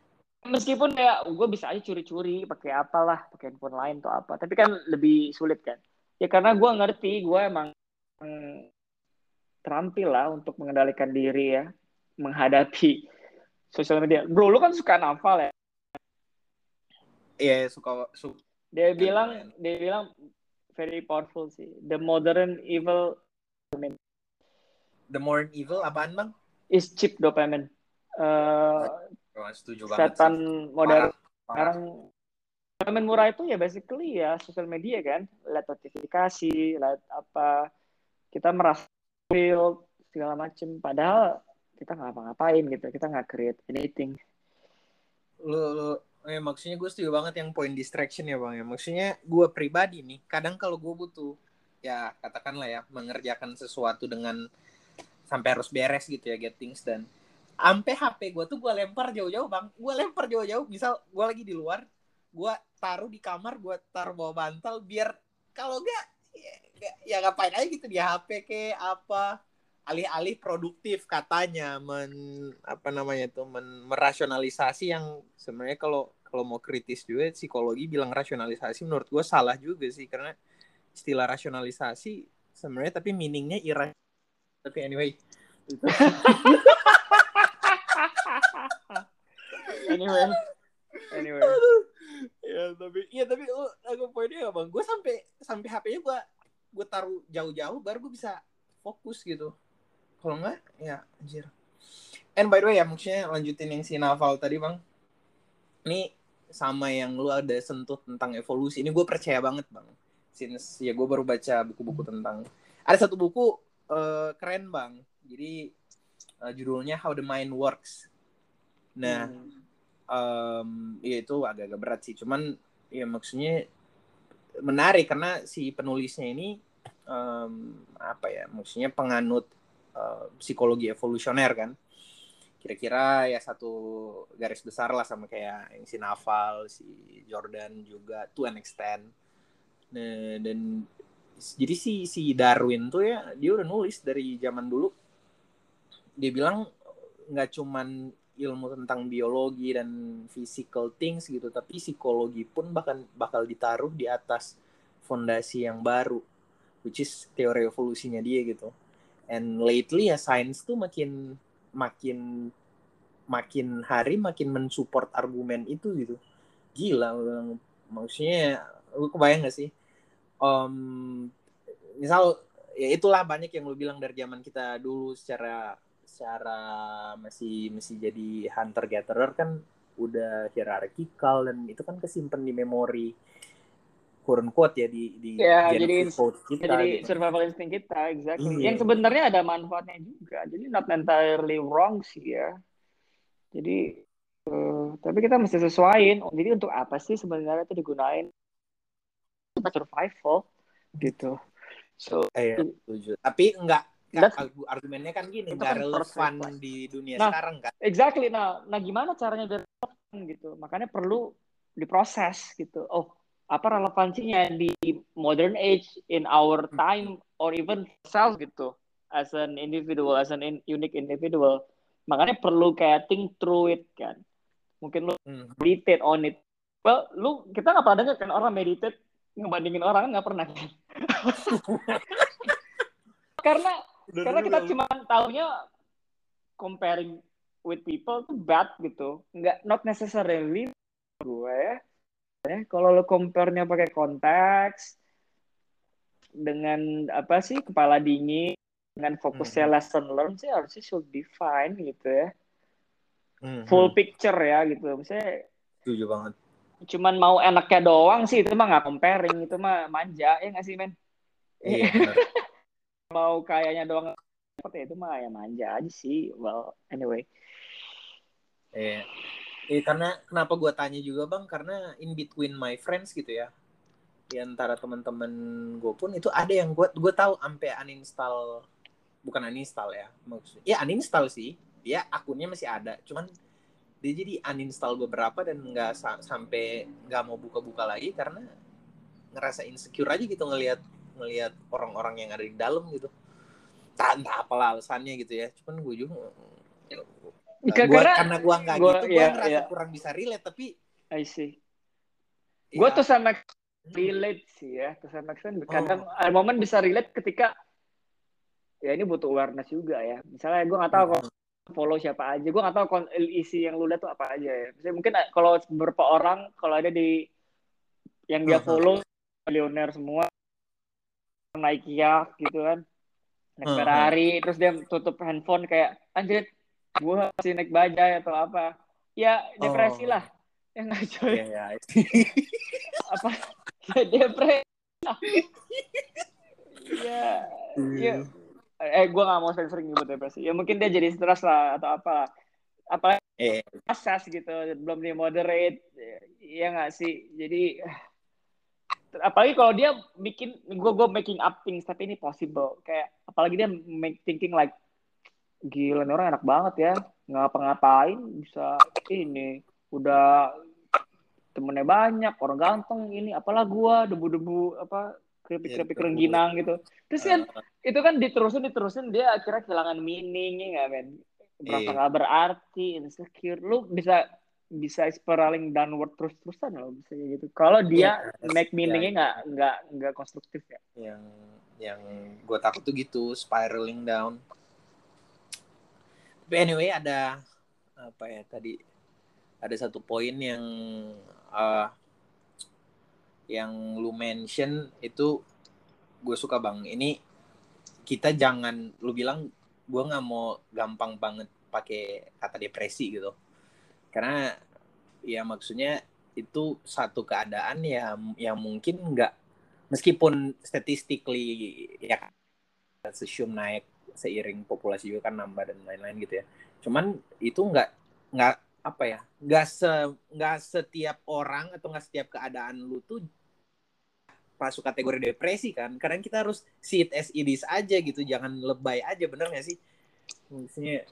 Meskipun ya gue bisa aja curi-curi pakai apalah, pakai handphone lain atau apa. Tapi kan lebih sulit kan. Ya karena gue ngerti, gue emang mm, terampil lah untuk mengendalikan diri ya, menghadapi sosial media. Bro, lu kan suka nafal ya. Iya, suka suka Dia Iya, bilang, dia bilang very powerful sih. The modern evil The More Evil apaan, Bang? is cheap dopamine. Oh, setuju banget setan sih. modern. Sekarang dopamine murah itu ya basically ya sosial media kan. Lihat notifikasi lihat apa. Kita merasa real segala macem. Padahal kita nggak ngapa-ngapain gitu. Kita nggak create anything. Lu, lu eh, maksudnya gue setuju banget yang point distraction ya bang. Ya maksudnya gue pribadi nih kadang kalau gue butuh ya katakanlah ya mengerjakan sesuatu dengan sampai harus beres gitu ya get things done sampai HP gue tuh gue lempar jauh-jauh bang. Gue lempar jauh-jauh misal gue lagi di luar gue taruh di kamar gue taruh bawah bantal biar kalau enggak ya, ya ngapain aja gitu di HP ke apa alih-alih produktif katanya men apa namanya tuh men, merasionalisasi yang sebenarnya kalau kalau mau kritis juga psikologi bilang rasionalisasi menurut gue salah juga sih karena istilah rasionalisasi sebenarnya tapi meaningnya ira tapi anyway. Anyway. Anyway. Ya tapi iya tapi lu aku poinnya ya bang gue sampai sampai HP-nya gue gue taruh jauh-jauh baru gue bisa fokus gitu. Kalau enggak ya anjir. And by the way ya maksudnya lanjutin yang si Naval tadi bang. Ini sama yang lu ada sentuh tentang evolusi. Ini gue percaya banget bang since ya gue baru baca buku-buku tentang ada satu buku eh, keren bang. Jadi eh, judulnya How the Mind Works. Nah Hmm. um, ya itu agak-agak berat sih. Cuman ya maksudnya menarik karena si penulisnya ini em, apa ya maksudnya penganut eh, psikologi evolusioner kan. Kira-kira ya satu garis besar lah sama kayak yang si Naval si Jordan juga to an extent nah, dan jadi si si Darwin tuh ya dia udah nulis dari zaman dulu. Dia bilang nggak cuman ilmu tentang biologi dan physical things gitu tapi psikologi pun bahkan bakal ditaruh di atas fondasi yang baru which is teori evolusinya dia gitu. And lately ya science tuh makin makin makin hari makin mensupport argumen itu gitu. Gila maksudnya lu kebayang gak sih um, misal ya itulah banyak yang lu bilang dari zaman kita dulu secara secara masih masih jadi hunter gatherer kan udah hierarkikal dan itu kan kesimpan di memori kurun quote ya di di Ya, jadi- kita jadi gitu. survival instinct kita exactly Iya. yang sebenarnya ada manfaatnya juga jadi not entirely wrong sih ya jadi eh, tapi kita mesti sesuaiin Oh, jadi untuk apa sih sebenarnya itu digunain untuk survival. Gitu. So Iya, setuju. Tapi enggak argumennya kan gini, Itu enggak kan relevan di dunia Nah. sekarang kan. exactly. Nah nah gimana caranya biar relevan gitu? Makanya perlu diproses gitu. Oh apa relevansinya di modern age in our time or even self gitu as an individual as an in- unique individual. Makanya perlu kayak think through it kan? Mungkin lu Hmm. meditate on it. Well lu kita nggak pernah denger kan orang meditate ngebandingin orang nggak pernah kan karena karena kita cuma taunya comparing with people tuh bad gitu nggak not necessarily gue ya Ya, kalau lo compare-nya pakai konteks dengan apa sih kepala dingin dengan fokusnya Mhm. lesson learn sih harusnya should be fine gitu ya Hmm, full hmm. picture ya gitu misalnya setuju banget. Cuman mau enaknya doang sih itu mah nggak comparing itu mah manja ya nggak sih men? Iya, mau kayaknya doang ya itu mah ya manja aja sih. Well anyway. Iya. Eh, karena kenapa gue tanya juga bang? Karena in between my friends gitu ya di antara teman-teman gue pun itu ada yang gue gue tahu sampai uninstall bukan uninstall ya maksudnya ya uninstall sih. Dia akunnya masih ada cuman dia jadi uninstall beberapa dan nggak sa- sampai nggak mau buka-buka lagi karena ngerasa insecure aja gitu ngelihat ngelihat orang-orang yang ada di dalam gitu entah, entah apalah alasannya gitu ya cuman gue juga Ka- gua, karena karena gua nggak gitu, gua iya, ngerasa iya. kurang bisa relate. Tapi I see. Gue ya, tuh sama relate sih ya, tuh sama extent Oh. kadang ada momen bisa relate ketika ya ini butuh awareness juga ya. Misalnya gue nggak tahu kalau follow siapa aja, gue nggak tahu kon- isi yang lu lihat tuh apa aja ya. Misalnya mungkin kalau beberapa orang kalau ada di yang dia follow milioner semua naik yacht gitu kan, naik. Ferrari, terus dia tutup handphone kayak anjir, gue masih naik bajai atau apa. Ya depresi Oh. lah. Ya nggak coy ya, ya. apa ya depresi ya ya eh gue nggak mau sering-sering nyebut depresi. Ya mungkin dia jadi stres lah atau apa. Apa Eh, asas gitu belum di moderate. Ya nggak sih? Jadi apalagi kalau dia bikin gue gue making up things tapi ini possible. Kayak apalagi dia make thinking like gila ini orang enak banget ya. Ngapa-ngapain bisa ini. Udah temennya banyak orang ganteng ini apalah gua debu-debu apa keripik-keripik Ya, rengginang gitu. Terus kan uh, itu kan diterusin diterusin dia akhirnya kehilangan meaningnya nggak men? Merasa Iya. nggak berarti insecure. Lu bisa bisa spiraling downward terus terusan loh bisa gitu. Kalau dia Yes, make ya. meaningnya nggak nggak nggak konstruktif ya? Yang yang gue takut tuh gitu spiraling down. Tapi anyway ada apa ya tadi. Ada satu poin yang eh yang lu mention itu gue suka bang. Ini kita jangan lu bilang gue nggak mau gampang banget pakai kata depresi gitu. Karena ya maksudnya itu satu keadaan ya yang mungkin nggak meskipun statistically ya assume naik seiring populasi juga kan nambah dan lain-lain gitu ya. Cuman itu nggak nggak apa ya nggak se nggak setiap orang atau nggak setiap keadaan lu tuh masuk kategori depresi kan. Kadang kita harus see it as it is aja gitu, jangan lebay aja bener nggak sih? Maksudnya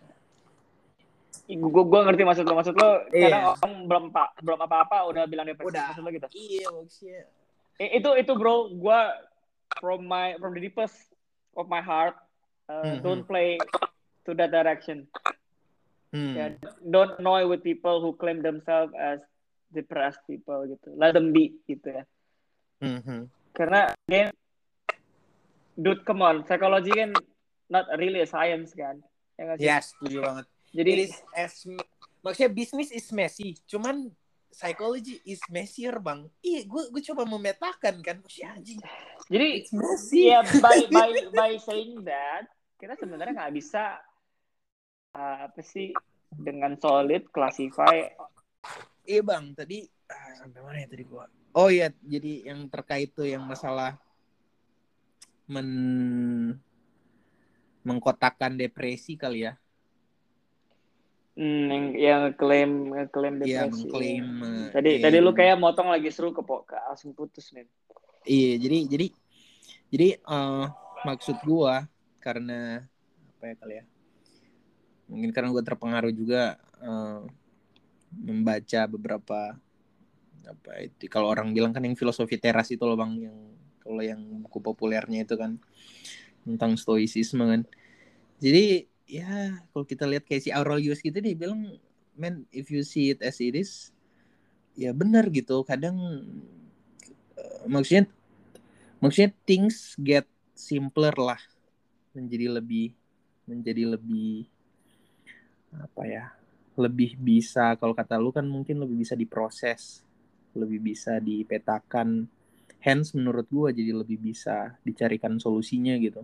gue gue ngerti maksud lo maksud lo Iya. kadang orang belum pa- belum apa apa udah bilang depresi Udah. maksud lo gitu iya maksudnya itu itu bro gue from my from the deepest of my heart uh, Mhm. don't play to that direction hmm. ya don't annoy with people who claim themselves as depressed people gitu let them be gitu ya Mhm. karena again dude come on psychology kan not really a science kan ya sih? Ya setuju banget. jadi It is as maksudnya bisnis is messy, cuman psychology is messier bang. Iya, gue gue coba memetakan kan, maksudnya anjing. jadi It's messy. ya by by by saying that kita sebenarnya nggak bisa uh, apa sih dengan solid classify Iya bang, tadi ah, sampai mana ya tadi gue? Oh iya, jadi yang terkait tuh yang masalah men mengkotakkan depresi kali ya. Hmm, yang yang klaim klaim Iya, depresi. mengklaim, eh, Tadi iya. tadi lu kayak motong lagi seru ke pok langsung putus men. Iya, jadi jadi jadi eh, maksud gua karena apa ya kali ya? Mungkin karena gua terpengaruh juga eh, membaca beberapa apa itu? Kalau orang bilang kan yang filosofi teras itu loh bang yang kalau yang buku populernya itu kan tentang stoicisme kan. Jadi ya kalau kita lihat kayak si Aurelius gitu dia bilang man if you see it as it is ya benar gitu. Kadang eh, maksudnya maksudnya things get simpler lah menjadi lebih menjadi lebih apa ya lebih bisa. Kalau kata lu kan mungkin lebih bisa diproses lebih bisa dipetakan hence menurut gua jadi lebih bisa dicarikan solusinya gitu.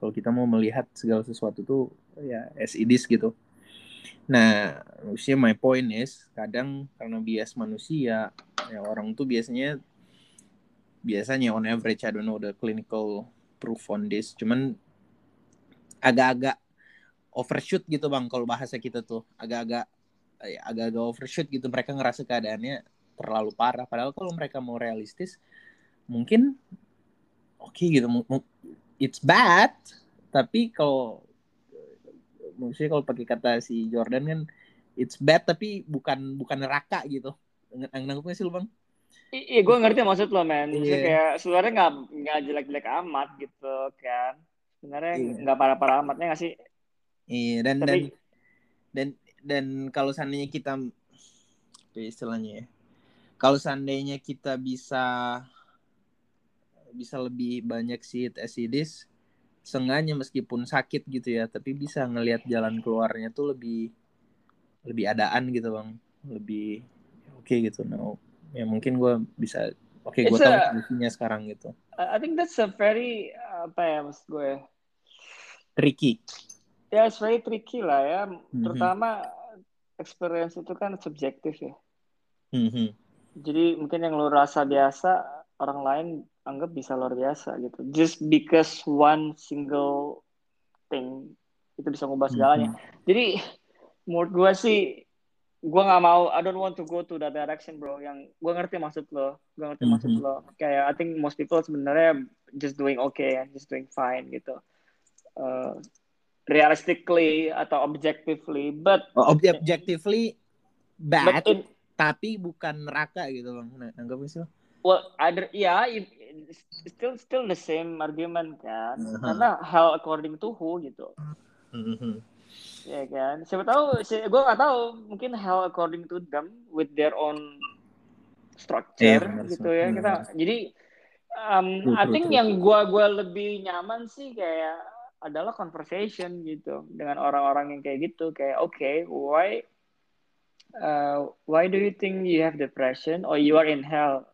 Kalau kita mau melihat segala sesuatu tuh ya as it is gitu. Nah maksudnya my point is kadang karena bias manusia ya orang tuh biasanya biasanya on average I don't know the clinical proof on this. Cuman agak-agak overshoot gitu bang kalau bahasa kita tuh. Agak-agak eh, agak-agak overshoot gitu mereka ngerasa keadaannya terlalu parah padahal kalau mereka mau realistis mungkin oke gitu mu- mu- it's bad tapi kalau maksudnya kalau pakai kata si Jordan kan it's bad tapi bukan bukan neraka gitu Nang- nangkepnya sih lu bang Iya, gue ngerti maksud lo, men. Maksudnya Iya. kayak sebenarnya nggak nggak jelek-jelek amat gitu kan. Sebenarnya Iya. nggak parah-parah amatnya nggak sih? iya dan dan Tapi dan dan kalau seandainya kita istilahnya ya kalau seandainya kita bisa bisa lebih banyak sih acidis sengaja meskipun sakit gitu ya tapi bisa ngelihat jalan keluarnya tuh lebih lebih adaan gitu bang. Lebih oke okay gitu. No ya mungkin gue bisa oke okay, gue tahu fungsinya sekarang gitu. I think that's a very apa ya mas gue? Tricky. Ya it's very tricky lah ya. Mm-hmm. terutama experience itu kan subjektif ya. Mm-hmm. Jadi mungkin yang lo rasa biasa orang lain anggap bisa luar biasa gitu. Just because one single thing itu bisa ngubah segalanya. Mm-hmm. jadi menurut gue sih gue nggak mau I don't want to go to that direction bro. Yang gue ngerti maksud lo. Gue ngerti mm-hmm. maksud lo. Kayak I think most people sebenarnya just doing okay and just doing fine gitu. Uh, realistically atau objectively but oh, objectively bad. But in, tapi bukan neraka gitu bang nah, anggapnya sih well ada ya yeah, still still the same argument kan. Uh-huh. karena hell according to who gitu. Uh-huh. ya kan? Siapa tahu si, gue nggak tahu mungkin hell according to them with their own structure yeah, gitu ya. Kita jadi um, I think yang gue gua lebih nyaman sih kayak adalah conversation gitu dengan orang-orang yang kayak gitu. Kayak oke okay, why uh, why do you think you have depression? Or you are in hell?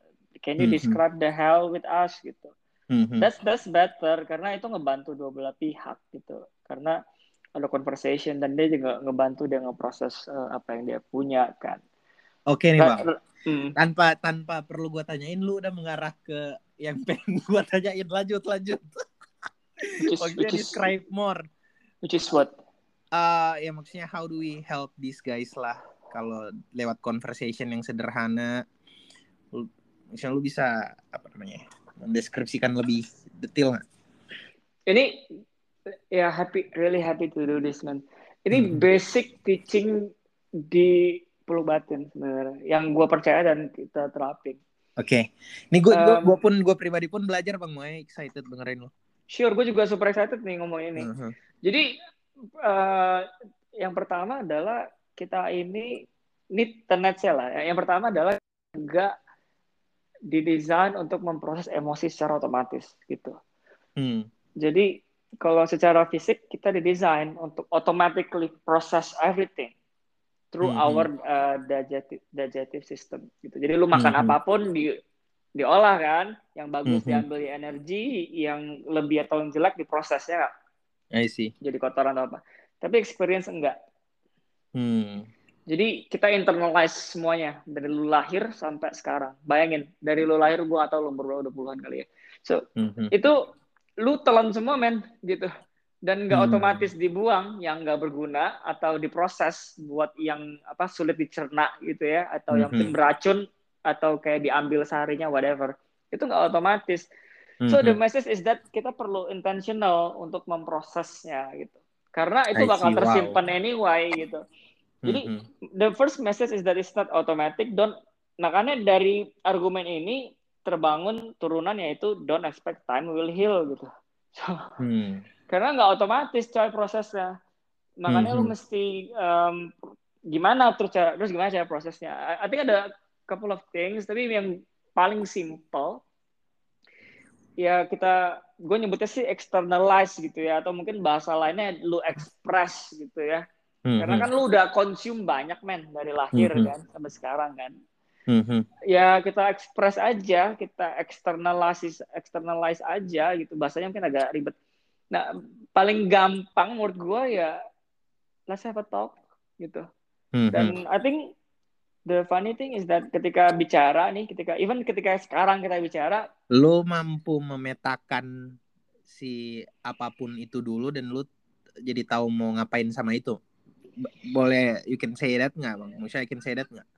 Can you mm -hmm. describe the hell with us gitu? Mm -hmm. that's that's better karena itu ngebantu dua belah pihak gitu. Karena ada conversation dan dia juga ngebantu dia ngeproses uh, apa yang dia punya kan. Oke okay, nih bang. mm. tanpa tanpa perlu gue tanyain lu udah mengarah ke yang pengen gue tanyain. Lanjut lanjut. Which is, which is, describe more. which is what? Uh, ya maksudnya how do we help these guys lah kalau lewat conversation yang sederhana lu, misalnya lu bisa apa namanya mendeskripsikan lebih detail nggak ini ya happy really happy to do this man ini hmm. basic teaching di Pulau Batin sebenarnya yang gue percaya dan kita terapin. Oke, okay. ini gue um, gue pun gue pribadi pun belajar bang, mau excited dengerin lo. Sure, gue juga super excited nih ngomong ini. Uh -huh. Jadi uh, yang pertama adalah kita ini ini tenetnya lah. Yang pertama adalah enggak didesain untuk memproses emosi secara otomatis gitu. Hmm. Jadi kalau secara fisik kita didesain untuk automatically process everything through hmm. our uh, digestive digestive system gitu. Jadi lu makan hmm. apa pun di diolah kan, yang bagus mm-hmm. diambil energi, yang lebih atau yang jelek diprosesnya? I see. Jadi kotoran atau apa. Tapi experience enggak. Hmm. Jadi kita internalize semuanya dari lu lahir sampai sekarang. Bayangin dari lu lahir gua atau lu umur udah puluhan kali ya. So mm-hmm. itu lu telan semua men gitu dan nggak hmm. otomatis dibuang yang nggak berguna atau diproses buat yang apa sulit dicerna gitu ya atau mm-hmm. yang mungkin beracun atau kayak diambil seharinya whatever itu nggak otomatis so mm-hmm. the message is that kita perlu intentional untuk memprosesnya gitu karena itu bakal tersimpan wow. anyway gitu jadi mm-hmm. the first message is that it's not automatic don't nah karena dari argumen ini terbangun turunan yaitu don't expect time will heal gitu so, mm. karena nggak otomatis coy prosesnya makanya mm-hmm. lu mesti um, gimana terus cara, terus gimana cara prosesnya I, I think ada couple of things tapi yang paling simple ya kita gue nyebutnya sih externalize gitu ya atau mungkin bahasa lainnya lu express gitu ya mm-hmm. karena kan lu udah consume banyak men dari lahir mm-hmm. kan sampai sekarang kan mm-hmm. ya kita express aja kita externalize externalize aja gitu bahasanya mungkin agak ribet nah paling gampang menurut gue ya let's have a talk gitu mm-hmm. dan I think the funny thing is that ketika bicara nih, ketika even ketika sekarang kita bicara, lo mampu memetakan si apa pun itu dulu dan lo jadi tahu mau ngapain sama itu. Boleh you can say that nggak bang? Maksudnya you can say that nggak?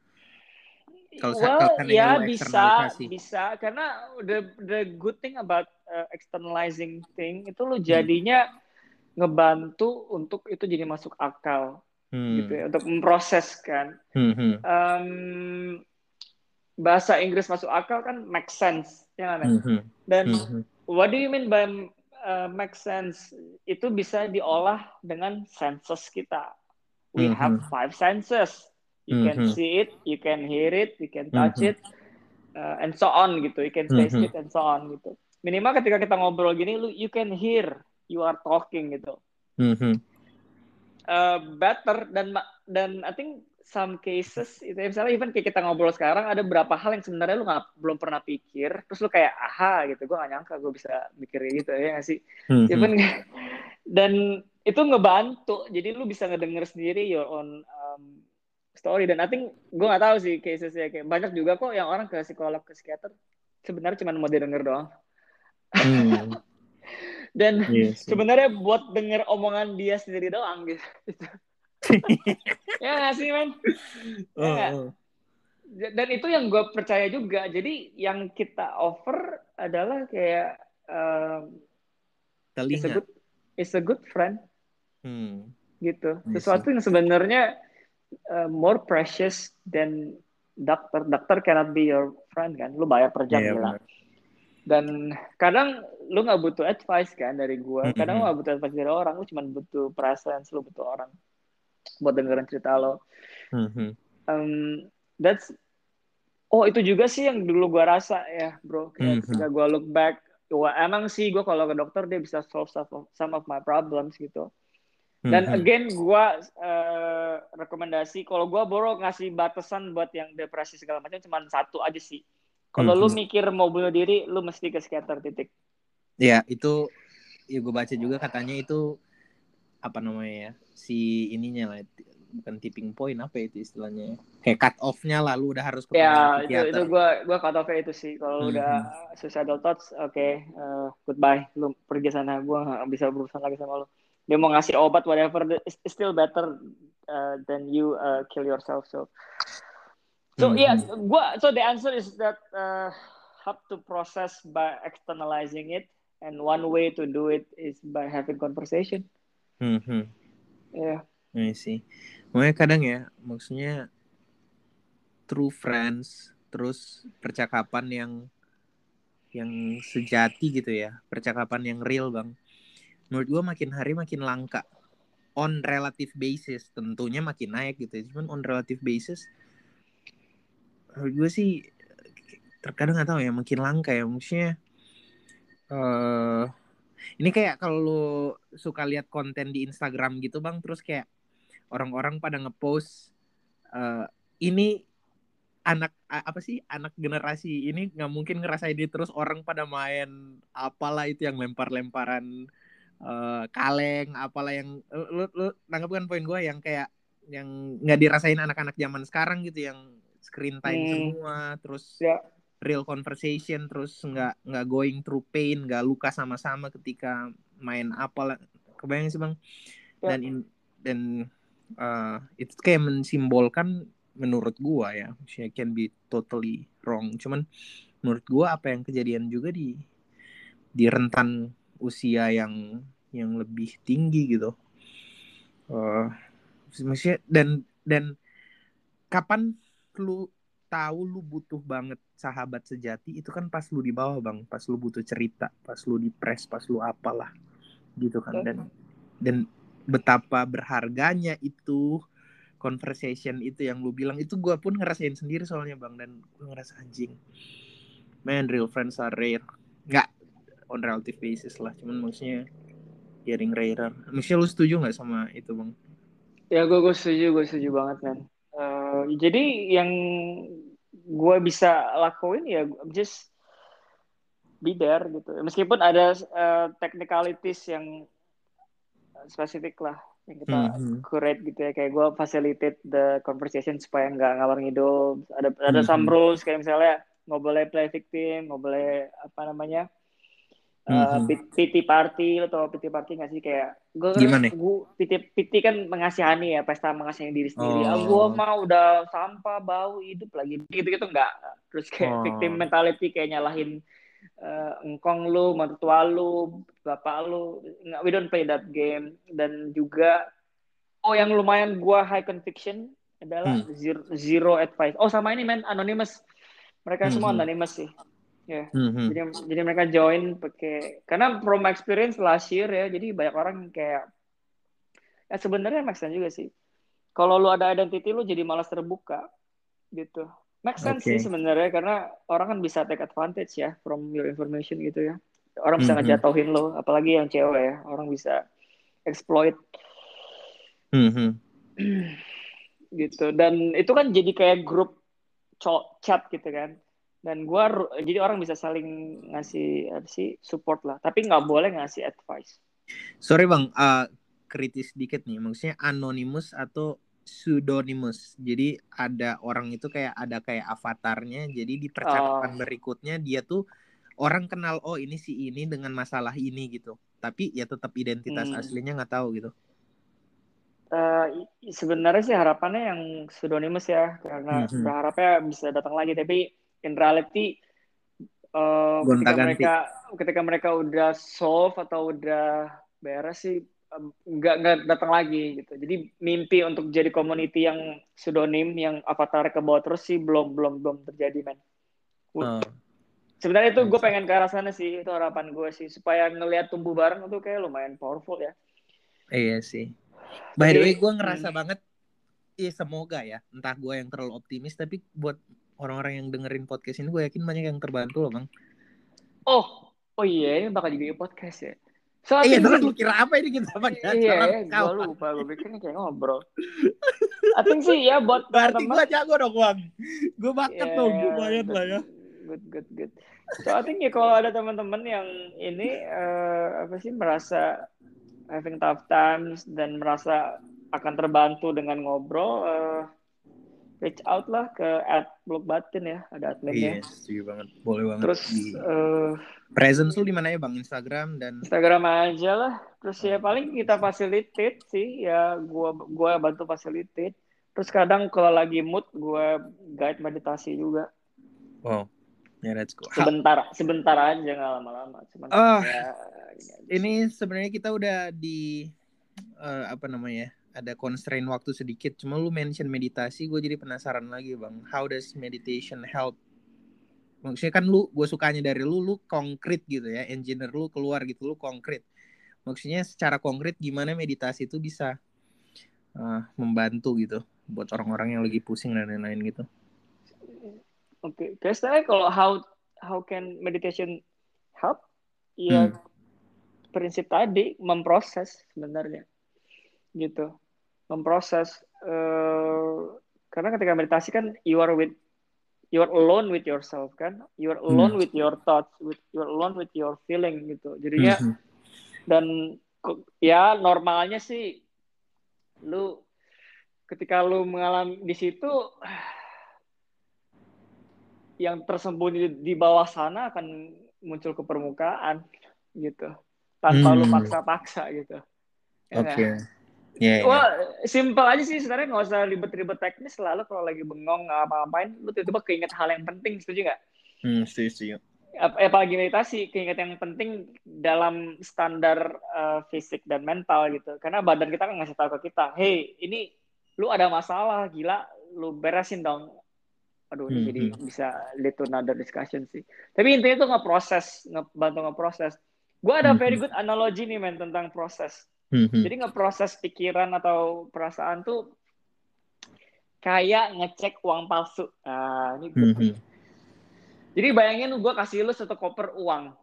Kalau well, ya bisa, bisa karena the the good thing about uh, externalizing thing itu lo jadinya hmm. ngebantu untuk itu jadi masuk akal hmm. gitu ya untuk memproseskan hmm. um, bahasa Inggris masuk akal kan make sense ya kan hmm. dan hmm. what do you mean by uh, make sense itu bisa diolah dengan senses kita we have Mhm. five senses you can Mhm. see it you can hear it you can touch Mhm. it uh, and so on gitu you can taste Mhm. it and so on gitu minimal ketika kita ngobrol gini lu you can hear you are talking gitu Mhm. uh, better dan dan I think some cases itu ya, misalnya even kayak kita ngobrol sekarang ada beberapa hal yang sebenarnya lu nggak belum pernah pikir terus lu kayak aha gitu gue gak nyangka gue bisa mikir gitu ya nggak sih Mhm. even dan itu ngebantu jadi lu bisa ngedenger sendiri your own um, story dan I think gue nggak tahu sih casesnya kayak banyak juga kok yang orang ke psikolog ke psikiater sebenarnya cuma mau didengar doang Hmm. dan Iya sih. sebenarnya buat denger omongan dia sendiri doang gitu ya nggak sih men Oh, Ya. oh. dan itu yang gue percaya juga jadi yang kita offer adalah kayak um, it's a Telinga. good it's a good friend Hmm. gitu sesuatu yang sebenarnya uh, more precious than dokter dokter cannot be your friend kan lu bayar per jam Iya, gila benar. dan kadang lu nggak butuh advice kan dari gua kadang lu Mhm. nggak butuh advice dari orang lu cuma butuh presence lu butuh orang buat dengerin cerita lo Mhm. um, that's oh itu juga sih yang dulu gua rasa ya bro kayak Mhm. ketika gua look back wah emang sih gua kalau ke dokter dia bisa solve some of, some of my problems gitu dan Mhm. again gua eh, rekomendasi kalau gua boro ngasih batasan buat yang depresi segala macam cuma satu aja sih kalau lu Mhm. mikir mau bunuh diri lu mesti ke psikiater titik Ya, itu ya gue baca juga katanya itu apa namanya ya? Si ininya lah bukan tipping point apa itu istilahnya ya? Kayak cut off-nya lah lu udah harus ke ya itu psikiater. itu gua gua cut off itu sih kalau Mhm. udah suicidal thoughts oke eh, goodbye lu pergi sana gua nggak bisa berurusan lagi sama lu dia mau ngasih obat whatever still better uh, than you uh, kill yourself so so Mhm. yeah gua so the answer is that uh, have to process by externalizing it and one way to do it is by having conversation Mhm. yeah Iya sih. Makanya kadang ya, maksudnya true friends, terus percakapan yang yang sejati gitu ya, percakapan yang real bang. Menurut gua makin hari makin langka. On relative basis, tentunya makin naik gitu. ya. Cuman on relative basis, menurut gue sih terkadang nggak tahu ya, makin langka ya. Maksudnya, eh ini kayak kalau lu suka lihat konten di Instagram gitu bang, terus kayak orang-orang pada ngepost eh ini anak apa sih anak generasi ini nggak mungkin ngerasain ini terus orang pada main apalah itu yang lempar-lemparan eh, kaleng apalah yang lu, lu nangkep kan poin gue yang kayak yang nggak dirasain anak-anak zaman sekarang gitu yang screen time Hmm. semua terus Ya. real conversation terus nggak nggak going through pain nggak luka sama-sama ketika main apalah kebayang sih bang Ya. dan in- dan uh, itu kayak mensimbolkan menurut gua ya maksudnya can be totally wrong cuman menurut gua apa yang kejadian juga di di rentan usia yang yang lebih tinggi gitu. Uh, maksudnya dan dan kapan lu tahu lu butuh banget sahabat sejati itu kan pas lu di bawah bang. Pas lu butuh cerita pas lu depres pas lu apalah gitu kan. Dan dan betapa berharganya itu conversation itu yang lu bilang itu gue pun ngerasain sendiri soalnya bang. Dan gue ngerasa anjing man real friends are rare. Nggak on relative basis lah cuman maksudnya getting rarer maksudnya lu setuju nggak sama itu bang Ya gue gue setuju, gue setuju banget man. Eh, jadi yang gue bisa lakuin ya just be there gitu. Meskipun ada eh, technicalities yang spesifik lah yang kita Mhm. curate gitu ya. Kayak gue facilitate the conversation supaya nggak ngalor ngidul. Ada ada some Mhm. rules kayak misalnya nggak boleh play victim, nggak boleh apa namanya Uh, Mhm. PT party lo tau PT party nggak sih kayak gue Gimana? gue PT PT kan mengasihani ya pesta mengasihani diri sendiri ah gue Oh. mah udah sampah bau hidup lagi gitu gitu nggak terus kayak Oh. victim mentality kayak nyalahin uh, engkong lu mertua lu bapak lu nggak we don't play that game dan juga oh yang lumayan gue high conviction adalah Hmm. zero, zero advice oh sama ini men anonymous mereka semua Mhm. anonymous sih ya Mhm. jadi jadi mereka join pakai karena from my experience last year ya jadi banyak orang yang kayak ya sebenarnya make sense juga sih kalau lu ada identity lu jadi malas terbuka gitu make sense Oke. sih sebenarnya karena orang kan bisa take advantage ya from your information gitu ya orang bisa Mhm. ngejatuhin lo apalagi yang cewek ya orang bisa exploit Mhm. gitu dan itu kan jadi kayak grup chat gitu kan dan gua jadi orang bisa saling ngasih apa sih support lah tapi nggak boleh ngasih advice Sorry bang, uh, kritis dikit nih. Maksudnya anonymous atau pseudonymous. Jadi ada orang itu kayak ada kayak avatarnya. Jadi di percakapan Oh. berikutnya dia tuh orang kenal oh ini si ini dengan masalah ini gitu. Tapi ya tetap identitas Hmm. aslinya nggak tahu gitu. I- sebenarnya sih harapannya yang pseudonymous ya karena Mhm. berharapnya bisa datang lagi tapi in reality eh, ketika Gonta-ganti. mereka ketika mereka udah solve atau udah beres sih nggak nggak datang lagi gitu jadi mimpi untuk jadi community yang pseudonym yang avatar ke bawah terus sih belum belum belum terjadi men Oh, sebenarnya itu gue pengen ke arah sana sih itu harapan gue sih supaya ngelihat tumbuh bareng itu kayak lumayan powerful ya iya sih. By the way, gue ngerasa hmm. banget. Iya semoga ya. Entah gue yang terlalu optimis, tapi buat orang-orang yang dengerin podcast ini, gue yakin banyak yang terbantu loh bang. oh oh iya ini bakal jadi podcast ya so I Iya, terus lu kira apa ini kita pakai Iya, acara gue lupa. Gue pikirnya kayak ngobrol. I think sih ya buat Berarti gue jago dong bang. Gue bakat ya, dong, lumayan lah ya. Good, good, good. So I think ya kalau ada teman-teman yang ini eh, apa sih merasa having tough times dan merasa akan terbantu dengan ngobrol, eh, reach out lah ke at blog batin ya, ada adminnya. Iya, setuju banget. Boleh banget. Terus Di- eh, presence lu di mana ya bang? Instagram dan Instagram aja lah. Terus ya paling kita facilitate sih ya gua gua bantu facilitate. Terus kadang kalau lagi mood gua guide meditasi juga. wow, ya that's cool. Sebentar sebentar aja nggak lama-lama. Cuman Ah, ya, ini sebenarnya kita udah di eh, apa namanya? Ada constraint waktu sedikit. Cuma lu mention meditasi, gue jadi penasaran lagi bang. How does meditation help? Maksudnya kan lu, gue sukanya dari lu, lu konkret gitu ya. Engineer lu keluar gitu, lu konkret. Maksudnya secara konkret gimana meditasi itu bisa eh, membantu gitu buat orang-orang yang lagi pusing dan lain-lain gitu. Oke, guys, saya kalau how how can meditation help? Ya Hmm. prinsip tadi memproses sebenarnya, gitu, memproses. eh, karena ketika meditasi kan you are with you are alone with yourself kan, you are alone Hmm. with your thoughts, with you are alone with your feeling gitu. Jadinya Mhm. dan ya normalnya sih lu ketika lu mengalami di situ yang tersembunyi di, bawah sana akan muncul ke permukaan gitu tanpa lu Hmm. paksa-paksa gitu Ya Oke. Ya, ya. Wah, simpel aja sih sebenarnya nggak usah ribet-ribet teknis selalu kalau lagi bengong nggak apa-apain lu tiba-tiba keinget hal yang penting setuju nggak? Hmm, setuju. Ap- apalagi meditasi keinget yang penting dalam standar uh, fisik dan mental gitu karena badan kita kan ngasih tahu ke kita hey ini lu ada masalah gila lu beresin dong aduh ini Hmm, jadi hmm. bisa lead to another discussion sih tapi intinya tuh ngeproses ngebantu ngeproses gue ada Hmm, very hmm. good analogy nih men tentang proses Mhm. jadi ngeproses pikiran atau perasaan tuh kayak ngecek uang palsu nah ini good Mhm. jadi bayangin gue kasih lu satu koper uang.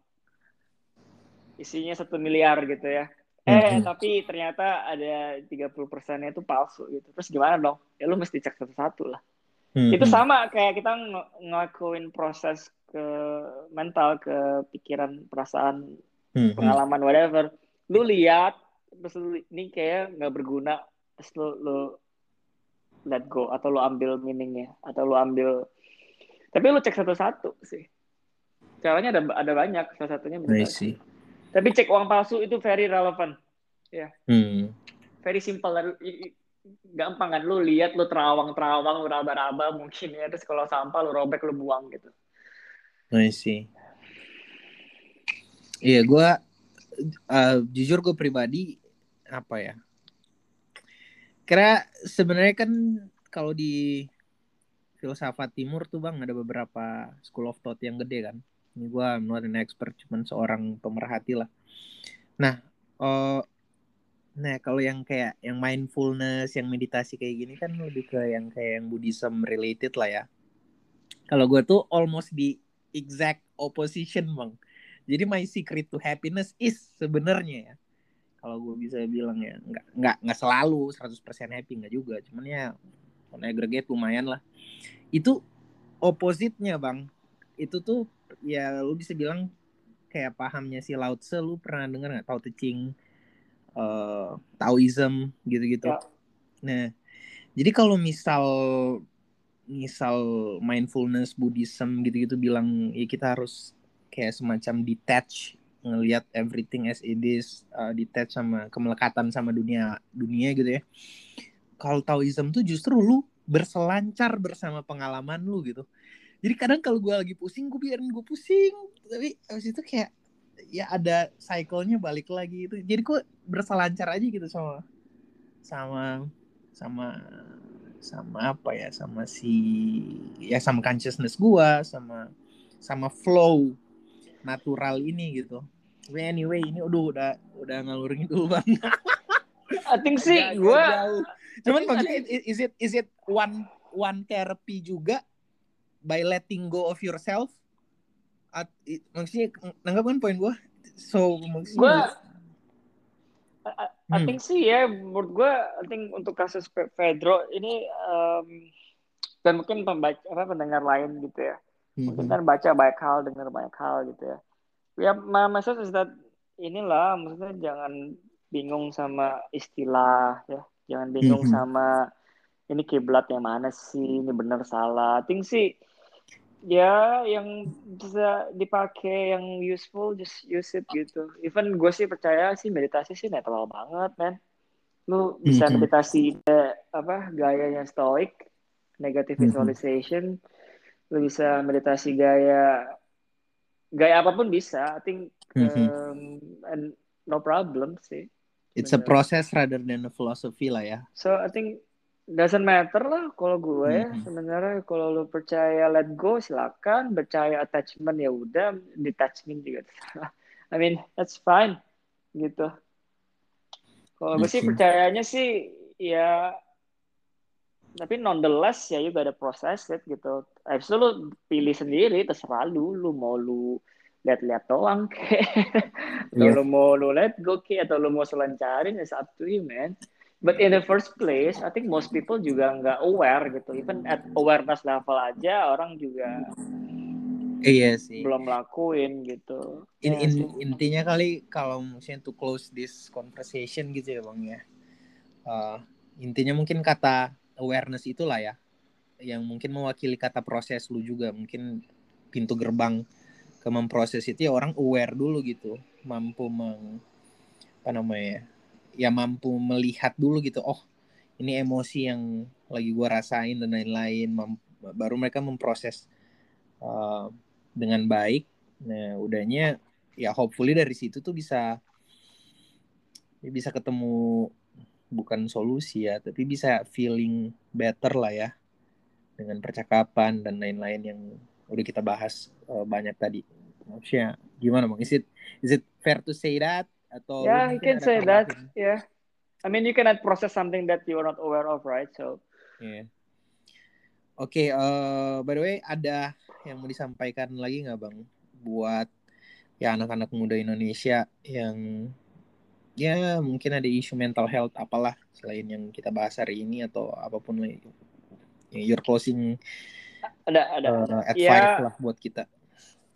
Isinya satu miliar gitu ya. Eh, Mhm. tapi ternyata ada 30 persennya itu palsu gitu. Terus gimana dong? Ya lu mesti cek satu-satu lah. Mhm. Itu sama kayak kita ng- ngelakuin proses ke mental, ke pikiran, perasaan, Mhm. pengalaman, whatever. Lu lihat, terus lu, ini kayak nggak berguna. Terus lu, lu let go, atau lu ambil meaningnya, atau lu ambil tapi lu cek satu-satu sih. Caranya ada ada banyak, salah satunya see. Tapi cek uang palsu itu very relevant, Hmm. very simple. Gampang kan, lu lihat lu terawang-terawang, lu raba-raba mungkin ya, terus kalau sampah lu robek lu buang gitu. I see. Iya, gue jujur gue pribadi apa ya? Karena sebenarnya kan kalau di filsafat timur tuh bang ada beberapa school of thought yang gede kan. Ini gue not an expert, cuman seorang pemerhati lah. Nah, eh, Nah, kalau yang kayak yang mindfulness, yang meditasi kayak gini kan lebih ke yang kayak yang Buddhism related lah ya. Kalau gue tuh almost di exact opposition, Bang. Jadi my secret to happiness is sebenarnya ya. Kalau gue bisa bilang ya, nggak nggak nggak selalu 100% happy nggak juga, cuman ya on aggregate lumayan lah. Itu opposite-nya, Bang. Itu tuh ya lu bisa bilang kayak pahamnya si Lao Tse, lu pernah dengar nggak Tao Te Ching? uh, Taoism gitu-gitu. Ya. Nah, jadi kalau misal misal mindfulness Buddhism gitu-gitu bilang ya kita harus kayak semacam detach ngelihat everything as it is uh, detach sama kemelekatan sama dunia dunia gitu ya. Kalau Taoism tuh justru lu berselancar bersama pengalaman lu gitu. Jadi kadang kalau gue lagi pusing, gue biarin gue pusing. Tapi abis itu kayak ya ada cycle-nya balik lagi itu jadi kok berselancar aja gitu sama sama sama sama apa ya sama si ya sama consciousness gua sama sama flow natural ini gitu anyway ini udah udah udah ngalur dulu bang. I think sih gue cuman maksudnya is it is it one one therapy juga by letting go of yourself? At, maksudnya nanggap kan poin gue so maksudnya gue I, I hmm. think sih ya menurut gue I think untuk kasus Pedro ini um, dan mungkin pembaca apa pendengar lain gitu ya. Hmm. mungkin kan baca banyak hal dengar banyak hal gitu ya ya my message is that inilah maksudnya jangan bingung sama istilah ya jangan bingung hmm. sama ini kiblat yang mana sih ini benar salah I think sih ya yang bisa dipakai yang useful just use it gitu even gue sih percaya sih meditasi sih netral banget man lu bisa mm-hmm. meditasi de, apa gaya yang stoic negative mm-hmm. visualization mm-hmm. lu bisa meditasi gaya gaya apa pun bisa. I think mm-hmm. um, and no problem sih. It's Bener. a process rather than a philosophy lah ya. So I think doesn't matter lah kalau gue ya. Mm-hmm. sebenarnya kalau lu percaya let go silakan. Percaya attachment ya udah. Detachment juga I mean that's fine gitu. Kalau gue sih percayanya sih ya tapi nonetheless ya juga ada proses gitu habis itu lu pilih sendiri terserah lu lu mau lu lihat-lihat doang ke atau yeah. lu mau lu let go ke atau lu mau selancarin it's up to you man But in the first place, I think most people juga nggak aware gitu. Even at awareness level aja orang juga iya sih belum lakuin gitu. In, ya in, intinya kali kalau misalnya to close this conversation gitu ya bang ya. Uh, intinya mungkin kata awareness itulah ya, yang mungkin mewakili kata proses lu juga. Mungkin pintu gerbang ke memproses itu ya orang aware dulu gitu, mampu meng apa namanya ya mampu melihat dulu gitu oh ini emosi yang lagi gue rasain dan lain-lain. Baru mereka memproses uh, dengan baik. Nah udahnya ya hopefully dari situ tuh bisa ya bisa ketemu bukan solusi ya tapi bisa feeling better lah ya. Dengan percakapan dan lain-lain yang udah kita bahas uh, banyak tadi. Maksudnya gimana bang? Is it is it fair to say that? Atau yeah you can say that yeah. I mean you cannot process something that you are not aware of right? So yeah. Oke okay, uh, by the way ada yang mau disampaikan lagi nggak bang? Buat ya anak-anak muda Indonesia yang ya mungkin ada isu mental health apalah selain yang kita bahas hari ini atau apa pun lagi your closing ada ada, uh, ada. advice yeah. lah buat kita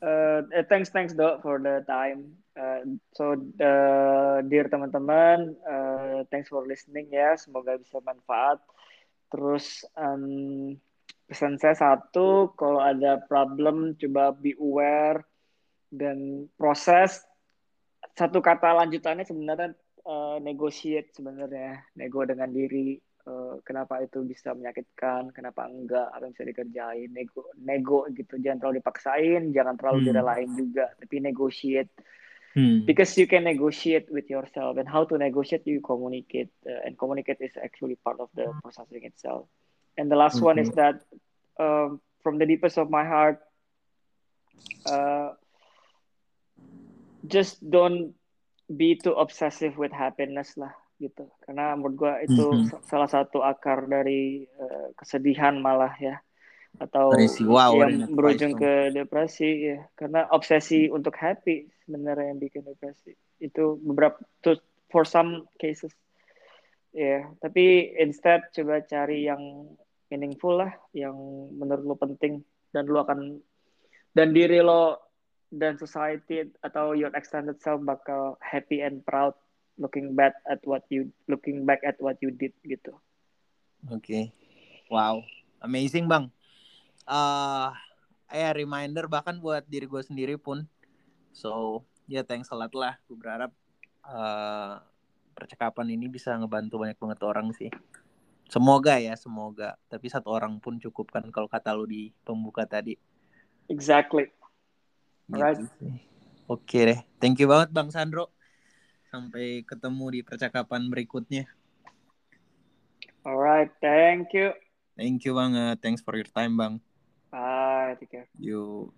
uh, thanks thanks dok for the time uh, so uh, dear teman-teman uh, thanks for listening ya semoga bisa manfaat terus um, pesan saya satu kalau ada problem coba be aware dan proses satu kata lanjutannya sebenarnya uh, negotiate sebenarnya nego dengan diri Eh, kenapa itu bisa menyakitkan, kenapa enggak, apa yang bisa dikerjain, nego, nego gitu, jangan terlalu dipaksain, jangan terlalu hmm. direlain juga, tapi negotiate. Hmm. Because you can negotiate with yourself, and how to negotiate you communicate, uh, and communicate is actually part of the processing itself. And the last -hmm. one is that, um, from the deepest of my heart, uh, just don't be too obsessive with happiness lah gitu. Karena menurut gue itu Mhm. salah satu akar dari eh, kesedihan malah ya. Atau Depresi. Wow, yang berujung ke depresi ya. Karena obsesi untuk happy sebenarnya yang bikin depresi. Itu beberapa to, for some cases. Ya tapi instead coba cari yang meaningful lah yang menurut lo penting. Dan lo akan dan diri lo dan society atau your extended self bakal happy and proud looking back at what you looking back at what you did gitu. Oke. Wow. Amazing, Bang. eh eh reminder bahkan buat diri gue sendiri pun. So, ya thanks a lot lah. Gue berharap eh percakapan ini bisa ngebantu banyak banget orang sih. Semoga ya, semoga. Tapi satu orang pun cukup kan kalau kata lu di pembuka tadi. Exactly. Gitu Alright. Oke deh. Thank you banget Bang Sandro. Sampai ketemu di percakapan berikutnya. Alright, thank you. Thank you banget. Thanks for your time, Bang. Bye, take care. You